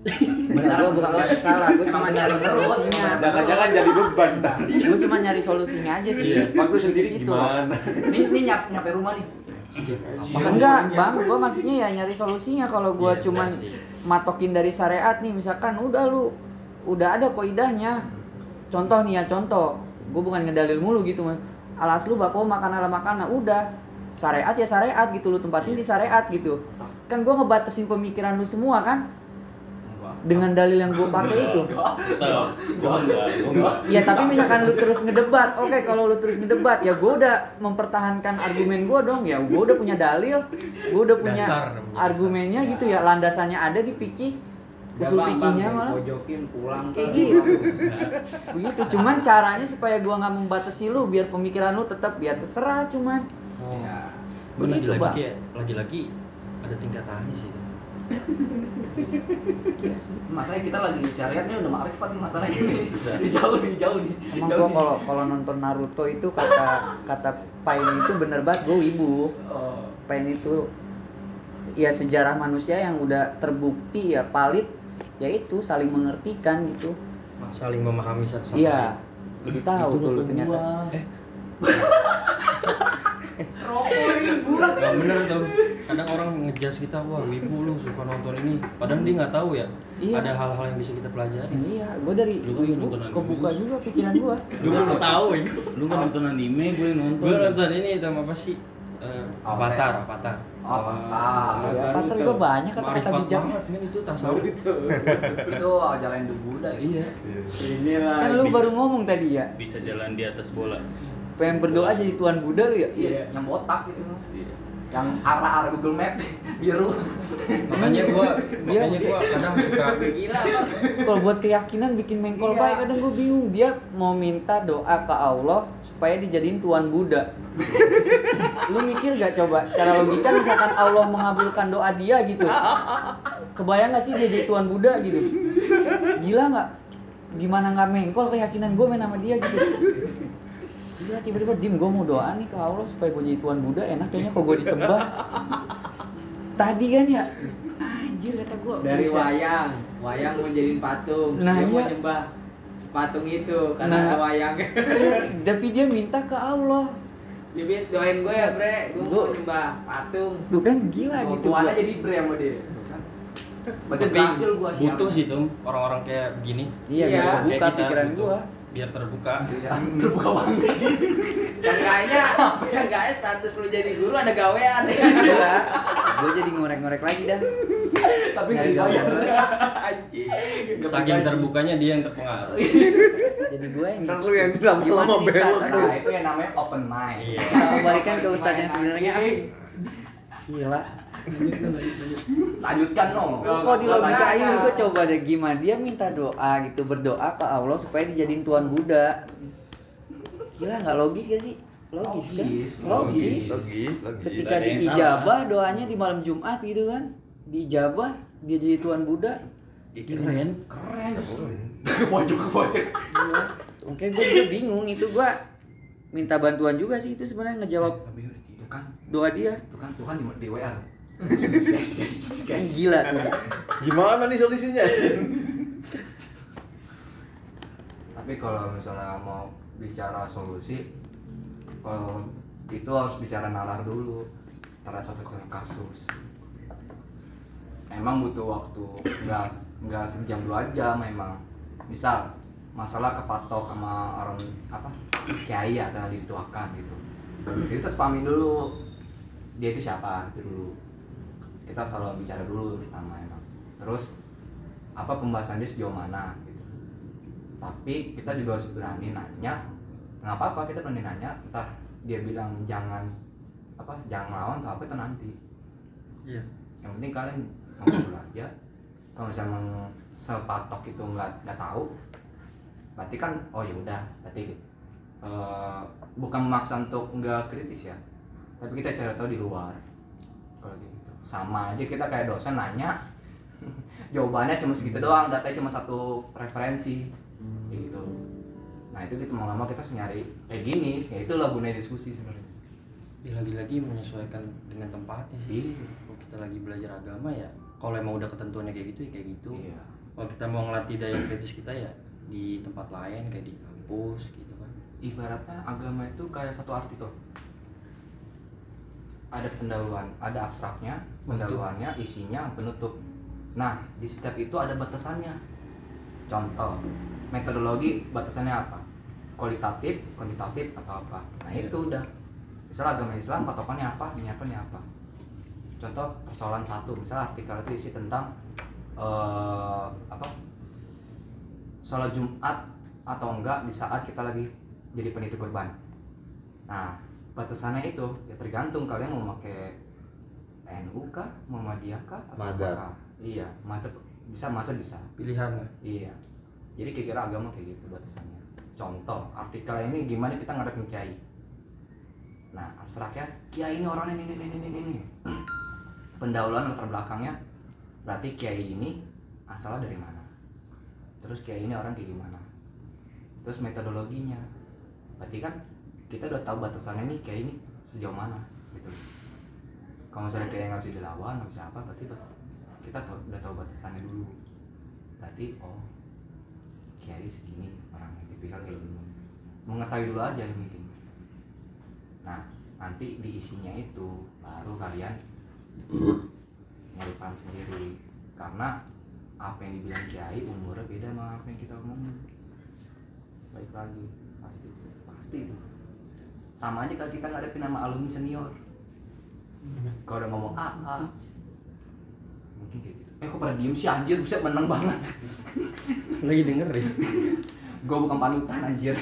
S1: Bener gue bukan merasa salah gue cuma nyari solusinya.
S5: Jangan-jangan jadi beban dah.
S1: gue cuma nyari solusinya aja sih.
S5: Pak lu sendiri
S1: Di situ.
S5: gimana?
S2: ini ini nyap nyampe rumah nih.
S1: Enggak bang? Gue maksudnya ya nyari solusinya kalau gue
S3: Iya,
S1: cuman
S3: benar
S1: matokin dari syariat nih. Misalkan udah lu udah ada koidahnya contoh nih ya contoh. Gue bukan ngedalil mulu gitu mas. Alas lu bako makan ala makanan udah. Syariat ya syariat gitu lu tempatin di syariat gitu. Kan gue ngebatasin pemikiran lu semua kan? Dengan dalil yang gue pakai itu. Ya tapi misalkan lu terus ngedebat, oke kalau lu terus ngedebat ya gue udah mempertahankan argumen gue dong. Ya gue udah punya dalil, gue udah punya
S3: Dasar,
S1: argumennya gitu ya landasannya ada di pikih, usul pikihnya malah.
S2: pojokin pulang
S1: kayak gitu. Begitu, cuman caranya supaya gue nggak membatasi lu biar pemikiran lu tetap biar terserah cuman.
S2: ya
S3: Gue
S1: Begitu,
S3: lagi-lagi
S1: Bang.
S3: kayak lagi-lagi ada tingkatannya sih
S2: masalahnya kita lagi syariat ini udah makrifat nih masalahnya ini. Jauh nih jauh nih.
S1: Emang
S2: nih.
S1: kalau kalau nonton Naruto itu kata kata Pain itu bener banget gue ibu.
S2: Oh,
S1: Pain itu ya sejarah manusia yang udah terbukti ya valid yaitu saling mengertikan gitu.
S3: Saling memahami satu sama
S1: iya jadi tahu tuh lu ternyata.
S2: rokok ribu
S3: Gak bener tuh kadang orang ngejudge kita wah wibu lu suka nonton ini. Padahal dia nggak tahu ya
S1: Iya.
S3: ada hal-hal yang bisa kita pelajari.
S1: Iya gue dari
S4: Lu kan
S1: ibu
S4: nonton anime.
S1: kebuka juga pikiran gue
S3: gue nggak tahu ini.
S4: lu kan nonton anime gue yang nonton.
S3: Gue nonton ini sama apa sih Eh, Avatar. Avatar
S2: Oh, Avatar.
S1: ya patar gue banyak kata-kata bijak.
S3: banget itu tasawuf
S2: itu. Ajaran The Buddha ya?
S3: iya.
S6: Inilah
S1: kan lu baru ngomong tadi ya.
S4: Bisa jalan di atas bola.
S1: Pengen berdoa jadi tuan Buddha lu ya?
S2: Iya yang botak gitu.
S4: Iya.
S2: Yang arah-arah Google Map biru.
S3: Makanya gua
S1: Dia
S3: makanya gua kadang suka
S6: gila.
S1: Kalau buat keyakinan bikin mengkol
S6: Iya.
S1: baik kadang gue bingung. Dia mau minta doa ke Allah supaya dijadiin tuan Buddha. Lu mikir gak coba? Secara logika misalkan Allah mengabulkan doa dia gitu. Kebayang gak sih dia jadi tuan Buddha gitu? Gila nggak gimana nggak mengkol keyakinan gue main sama dia gitu Gila tiba-tiba dim gue mau doa nih ke Allah supaya gue jadi tuan Buddha enak kayaknya kalau gue disembah. Tadi kan ya? Anjir kata gue
S6: dari wayang. Wayang mau jadiin patung.
S1: Nah,
S6: dia mau
S1: iya.
S6: nyembah patung itu karena
S1: Nah.
S6: ada wayang.
S1: Tapi dia minta ke Allah.
S6: Dia bilang, doain gue ya bre. Gue mau
S1: Gua-
S6: nyembah patung.
S1: Tuh kan gila
S2: oh,
S1: gitu
S2: tuannya jadi bre sama dia. Berarti
S3: Tapi
S2: berhasil gua sih
S3: butuh sih tuh orang-orang kayak begini.
S1: Iya,
S6: Iya,
S1: biar
S3: Kayak
S1: kebuka
S3: kita
S1: pikiran
S3: butuh.
S1: gua.
S3: Biar terbuka
S2: Iya, terbuka banget
S6: seenggaknya seenggaknya status lu jadi guru ada gawean
S1: Iya. Gue jadi ngorek-ngorek lagi dah.
S2: tapi nggak dibayar
S6: anjing
S3: saking terbukanya dia yang terpengaruh
S1: Jadi gue yang
S5: Ntar lu yang lama-lama
S1: Gimana nih,
S5: belok.
S2: Nah itu yang namanya open mind
S3: Iya.
S1: Kita kembalikan ke Ustadz yang sebenarnya. Gila.
S2: Lanjutkan no
S1: Kok di logikain gue coba deh gimana dia minta doa gitu berdoa ke Allah supaya dijadiin tuan Buddha. Gila nggak logis gak sih? Logis, kan?
S2: Logis,
S1: Logis.
S5: logis logis
S1: Ketika diijabah doanya di malam Jumat gitu kan. Diijabah dia jadi tuan Buddha.
S4: keren
S2: keren ke pojok ke pojok
S1: Iya. Oke, gue juga bingung itu gue minta bantuan juga sih itu sebenarnya ngejawab
S2: itu kan
S1: doa dia.
S2: itu kan Tuhan di, di WA
S1: gila.
S5: Gimana nih solusinya?
S2: Tapi kalau misalnya mau bicara solusi kalau itu harus bicara nalar dulu. Terhadap satu kasus emang butuh waktu. Nggak nggak sejam dua jam memang misal masalah kepatok sama orang apa kiai atau dituakan gitu. Jadi kita spamin dulu. Dia itu siapa? Dulu kita selalu bicara dulu pertama emang terus apa pembahasan dia sejauh mana gitu. Tapi kita juga harus berani nanya nggak apa-apa kita berani nanya entah dia bilang jangan apa jangan melawan atau apa itu nanti.
S3: Iya.
S2: Yang penting kalian ngobrol aja. Kalau misalnya sepatok itu nggak nggak tahu berarti kan oh ya udah berarti eh, bukan memaksa untuk nggak kritis ya. Tapi kita cari tahu di luar kalau gitu sama aja kita kayak dosen nanya jawabannya cuma segitu doang datanya cuma satu referensi. Gitu. Nah itu kita mau lama kita harus nyari kayak gini ya itulah gunanya diskusi sebenarnya.
S3: Ya, lagi-lagi menyesuaikan dengan tempatnya sih.
S2: Iya.
S3: Kalau kita lagi belajar agama ya kalau emang udah ketentuannya kayak gitu ya kayak gitu.
S2: Iya.
S3: Kalau kita mau ngelatih daya kritis kita ya di tempat lain kayak di kampus gitu kan.
S2: Ibaratnya agama itu kayak satu arti tuh ada pendahuluan ada abstraknya pendahuluannya isinya penutup. Nah di setiap itu ada batasannya. Contoh metodologi batasannya apa? Kualitatif kuantitatif atau apa? Nah itu udah. Misal agama Islam patokannya apa? Niatannya apa? Contoh persoalan satu misal artikel itu isi tentang eh, apa? Sholat Jumat atau enggak di saat kita lagi jadi penitia kurban. Nah, batasannya itu ya tergantung kalian mau pakai NU kah, Muhammadiyah kah, atau
S5: Mazhab.
S2: apakah? Iya, mazhab bisa mazhab bisa.
S3: pilihan lah
S2: Iya. Jadi kira-kira agama kayak gitu batasannya. Contoh, artikel ini gimana kita ngadepin kiai. Nah, abstraknya kiai ini orangnya ini ini ini ini ini. Pendahuluan latar belakangnya berarti kiai ini asalnya dari mana? Terus kiai ini orang kayak gimana? Terus metodologinya. Berarti kan kita udah tahu batasannya nih kiai ini sejauh mana gitu. Kalau misalnya kiai nggak bisa dilawan, nggak bisa apa, berarti batas- kita tahu, udah tahu batasannya dulu. Berarti oh kiai segini orangnya tipikal kayak gini. Mengetahui dulu aja yang penting. Nah nanti di isinya itu baru kalian nyari paham sendiri. Karena apa yang dibilang kiai umurnya beda sama apa yang kita omongin. Baik lagi pasti. Pasti itu sama aja kalau kita ngadepin nama alumni senior. Kalau udah ngomong A A. Mungkin kayak gitu. Eh kok pada diem sih? Anjir bisa menang banget.
S3: Lagi dengerin
S2: gue bukan panutan anjir.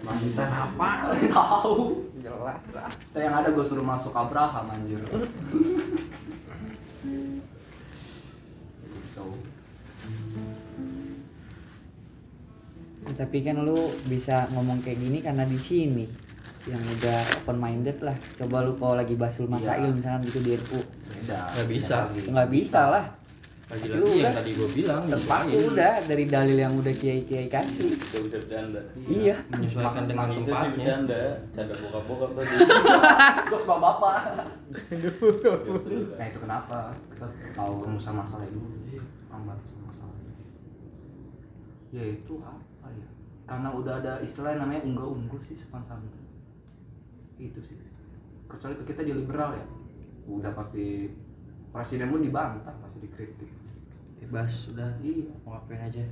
S6: Panutan apa?
S2: tahu.
S6: Jelas lah.
S2: Yang ada gue suruh masuk Abraham anjir
S1: tapi kan lu bisa ngomong kayak gini karena di sini yang udah open minded lah. Coba lu kalau lagi basul masail
S2: Iya.
S1: misalkan gitu di RU.
S2: beda.
S3: Nggak bisa.
S1: Nggak bisa lah.
S3: lagi lagi yang tadi gue bilang
S1: Terpaku udah dari dalil yang udah kiai-kiai kasih.
S4: Gak bisa bercanda.
S1: Iya.
S3: menyesuaikan dengan
S4: bisa sih
S3: tempatnya.
S4: bercanda. Canda bokap-bokap tadi.
S2: Jokes bapak bapak.
S4: Dulu,
S2: nah itu kenapa? Kita tahu rumusan masalah dulu lambat masalah ya itu apa ya karena udah ada istilah yang namanya unggah ungguh sih sopan santun. Itu sih. Kecuali ke kita di liberal ya. Udah pasti presiden pun dibantah pasti dikritik.
S3: Bebas sudah
S2: iya.
S3: Mau ngapain aja.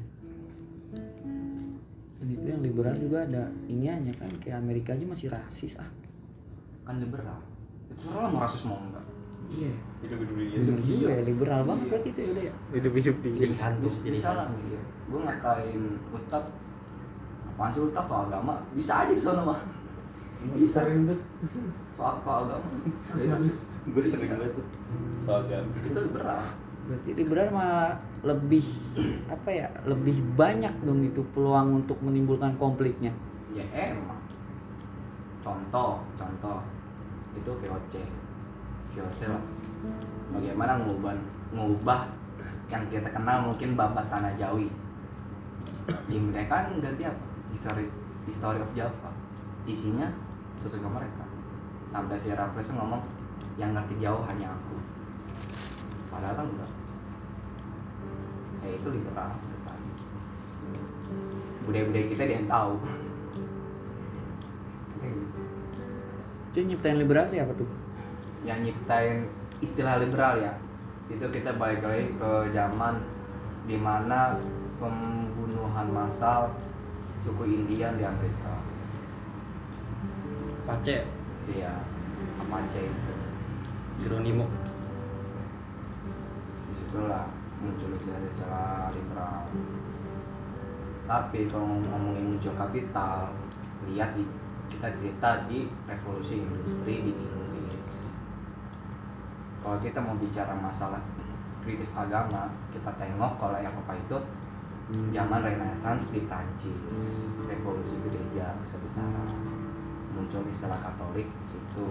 S1: Dan itu yang liberal juga ada iniannya kan kayak Amerika aja masih rasis ah.
S2: kan liberal. Itu terserah mau rasis mau enggak.
S1: Iya.
S4: hidup-hidup gitu
S1: Bener juga ya liberal banget berarti itu ya udah ya.
S7: hidup-hidup di
S3: pilihan tuh
S2: bisa
S3: pilihan
S2: lah gitu gue ngatain ustad apaan sih ustad soal agama bisa aja di sana mah bisa soal apa agama? Ya, sih.
S4: gue sering banget tuh soal agama.
S2: Itu liberal
S1: Berarti liberal malah lebih apa ya lebih banyak dong itu peluang untuk menimbulkan konfliknya.
S2: ya emang. Contoh contoh. Itu VOC VOC lah. Bagaimana ngubah ngubah yang kita kenal mungkin babat tanah Jawi. Di mereka kan ganti apa history history of Java. Isinya dengan mereka. Sampai si Raffles ngomong yang ngerti jauh hanya aku. Padahal kan enggak. Ya itu liberal budaya-budaya kita dia yang tahu.
S1: Itu nyiptain liberal siapa tuh?
S2: yang nyiptain istilah liberal ya. Itu kita balik lagi ke zaman di mana pembunuhan massal suku Indian di Amerika.
S3: Pace
S2: iya Apache itu.
S3: Geronimo?
S2: Di situlah muncul istilah-istilah liberal. Tapi kalau ngomongin muncul kapital lihat di kita cerita di revolusi industri di Inggris. Kalau kita mau bicara masalah kritis agama kita tengok kalau Eropa itu zaman Renaissance di Prancis revolusi gereja besar-besaran muncul istilah Katolik di situ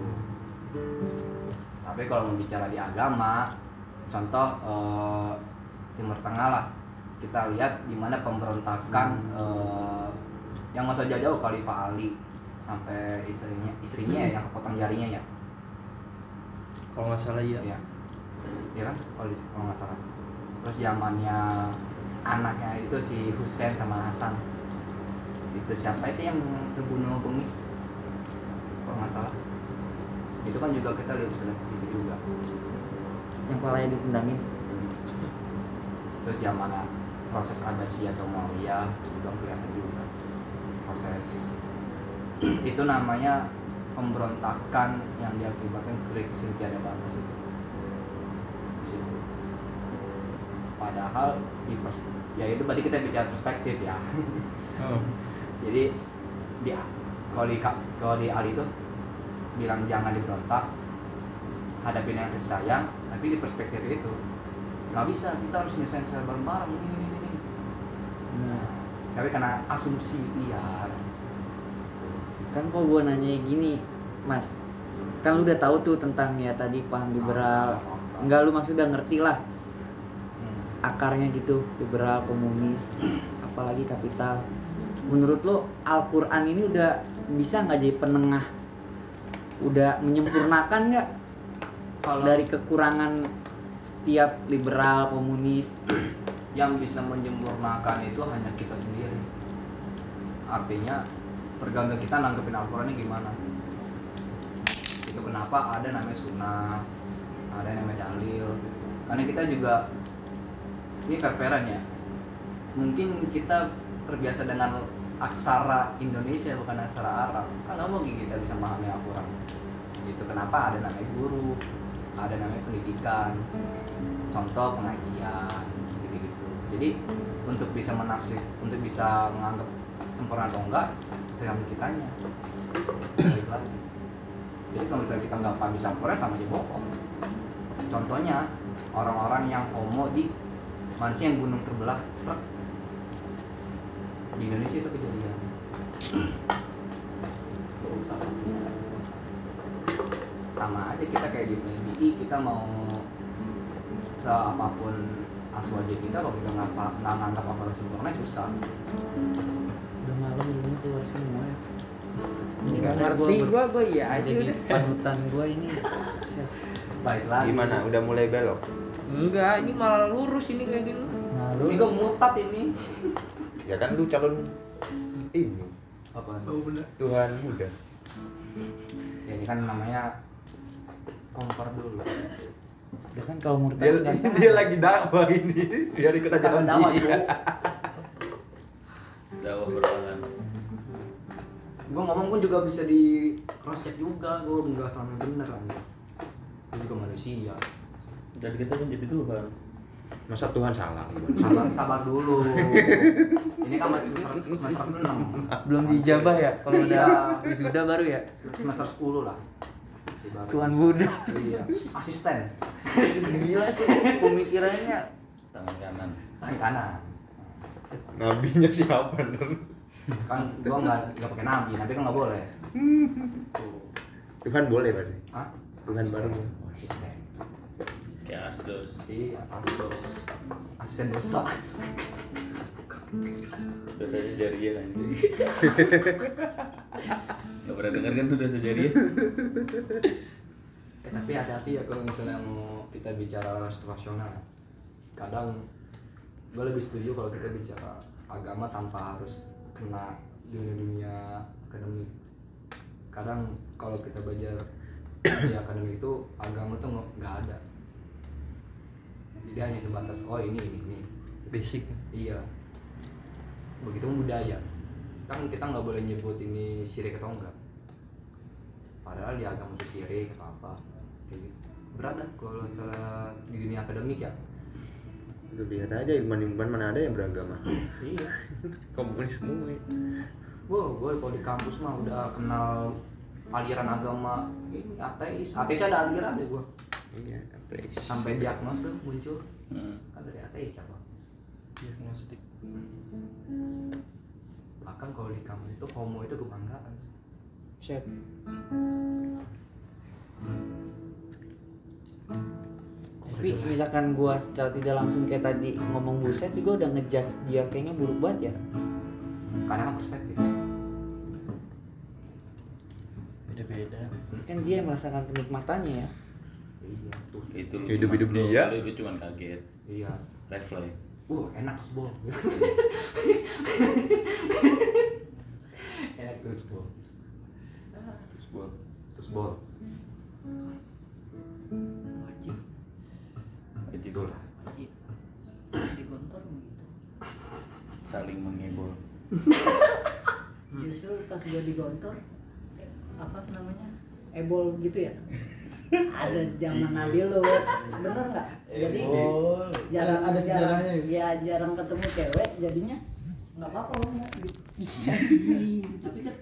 S2: tapi kalau mau bicara di agama contoh eh, Timur Tengah lah kita lihat di mana pemberontakan eh, yang masa jauh Khalifah Ali sampai istrinya istrinya ya yang kepotong jarinya ya
S3: kalau nggak salah iya
S2: Iya. Iya kan? Kalau nggak salah. Terus zamannya anaknya itu si Husain sama Hasan. Itu siapa sih yang terbunuh bengis? Kalau nggak salah. Itu kan juga kita lihat bisa di situ juga.
S1: Yang palanya ditendangin.
S2: Hmm. Terus zaman proses Abbasiyah atau Muawiyah juga kelihatan juga proses itu namanya pemberontakan yang diakibatkan krisis tiada batas itu. Di situ. Padahal di ya itu berarti kita bicara perspektif ya.
S3: oh.
S2: Jadi di kalau di kalau di Ali itu bilang jangan diberontak, hadapin yang kasih sayang, tapi di perspektif itu nggak bisa kita harus nyelesain secara bareng-bareng ini ini ini. Nah, tapi karena asumsi liar
S1: Kan kok gua nanya gini, Mas. Kan lu udah tahu tuh tentang ya tadi paham liberal. Enggak lu maksud udah ngerti lah. Akarnya gitu, liberal, komunis, apalagi kapital. Menurut lo Al-Qur'an ini udah bisa nggak jadi penengah? Udah menyempurnakan nggak
S2: Kalau
S1: dari kekurangan setiap liberal, komunis?
S2: yang bisa menyempurnakan itu hanya kita sendiri. Artinya tergantung kita nanggepin Al-Qurannya gimana. Itu kenapa ada namanya sunnah ada yang namanya dalil karena kita juga ini fair-fairan ya. Mungkin kita terbiasa dengan aksara Indonesia bukan aksara Arab. Nggak mungkin kita bisa memahami Al-Quran. Itu kenapa ada namanya guru ada namanya pendidikan contoh pengajian gitu gitu jadi untuk bisa menafsir untuk bisa menganggap sempurna atau enggak tergantung kitanya. Balik lagi. jadi kalau misalnya kita nggak paham sempurna sama aja bohong. Contohnya orang-orang yang homo di manusia yang gunung terbelah truk di Indonesia itu kejadian. Itu salah satunya sama aja kita kayak di PMI kita mau seapapun aswaja kita kalau kita nggak nggak nganggap apa harus sempurna susah.
S1: Udah malam ini keluar semua ya.
S6: Nggak ngerti gua gua iya aja
S1: jadi panutan gua ini.
S2: Baik lagi
S5: Gimana? Udah mulai belok?
S6: Enggak, ini malah lurus ini kayak gini.
S1: nah
S2: ini gue murtad ini.
S5: Ya kan lu calon ini.
S2: Apa?
S5: Tuhan muda.
S2: ya ini kan namanya kompor dulu.
S1: Ya kan kalau menurut
S5: Dia
S1: nggak salah.
S5: dia lagi dakwah ini. Biar ikut aja
S2: Jangan dakwah,
S5: dia.
S4: dakwah berulangan
S2: gue ngomong pun juga bisa di cross check juga. Gue nggak sama bener kan gue juga manusia
S4: dan kita kan jadi Tuhan
S5: Masa Tuhan salah?
S2: sabar sabar dulu ini kan masih semester semester enam
S1: belum dijabah ya kalau
S2: Iya.
S1: udah wisuda baru ya
S2: semester 10 lah.
S1: Tuhan Buddha
S2: iya asisten
S1: gila tuh pemikirannya
S4: tangan kanan
S2: tangan kanan
S5: Nabinya siapa dong?
S2: kan gua nggak nggak pakai nabi nabi kan nggak boleh
S5: Tuhan boleh berarti.
S2: Hah?
S5: Tuhan
S2: Asisten.
S5: baru.
S2: asisten
S4: kayak asdos.
S2: Iya asdos. Asisten dosa.
S4: Dosanya jariah kan? Nggak pernah dengar kan tuh dosa jariah
S2: Eh, tapi hati-hati ya kalau misalnya mau kita bicara rasional kadang gue lebih setuju kalau kita bicara agama tanpa harus kena dunia-dunia akademik. Kadang kalau kita belajar di akademik itu agama tuh nggak ada jadi hanya sebatas oh ini ini ini.
S3: Basic.
S2: Iya. Begitu budaya. Kan kita nggak boleh nyebut ini syirik atau enggak. Padahal di agama itu syirik atau apa. Kayak gitu. Berat dah kalau misalnya di dunia akademik ya.
S5: Lu lihat aja ilmuwan-ilmuwan mana ada yang beragama.
S2: iya.
S5: Komunis semua. ya.
S2: Wah, gue kalau di kampus mah udah kenal aliran agama. Ini ateis. Ateis ada aliran deh gue
S5: Iya, ateis.
S2: sampai diagnos tuh muncul.
S4: Hmm.
S2: kan dari ateis coba
S3: diagnostik.
S2: Bahkan kalau di kampus itu homo itu kebanggaan
S1: siap. Tapi misalkan gua secara tidak langsung kayak tadi ngomong buset juga udah ngejudge dia kayaknya buruk banget ya.
S2: Karena kan perspektif.
S3: Beda-beda.
S1: Kan dia yang merasakan kenikmatannya ya
S2: iya tuh
S4: itu lu
S5: Hidup-hidup
S4: cuman-
S5: dia.
S4: lu, lu cuman kaget
S2: iya
S4: refleks
S2: Wah, enak terus bol. enak terus bol.
S4: terus buat
S2: Terus bol.
S4: wajib
S2: Itulah.
S4: saling mengebol
S9: justru pas gua digontor eh, apa namanya ebol gitu ya ada zaman Nabi Lut bener nggak? Jadi jarang
S8: Ada-
S9: jarang
S8: sejarahnya gitu.
S9: ya jarang ketemu cewek jadinya nggak apa-apa gitu. tapi kan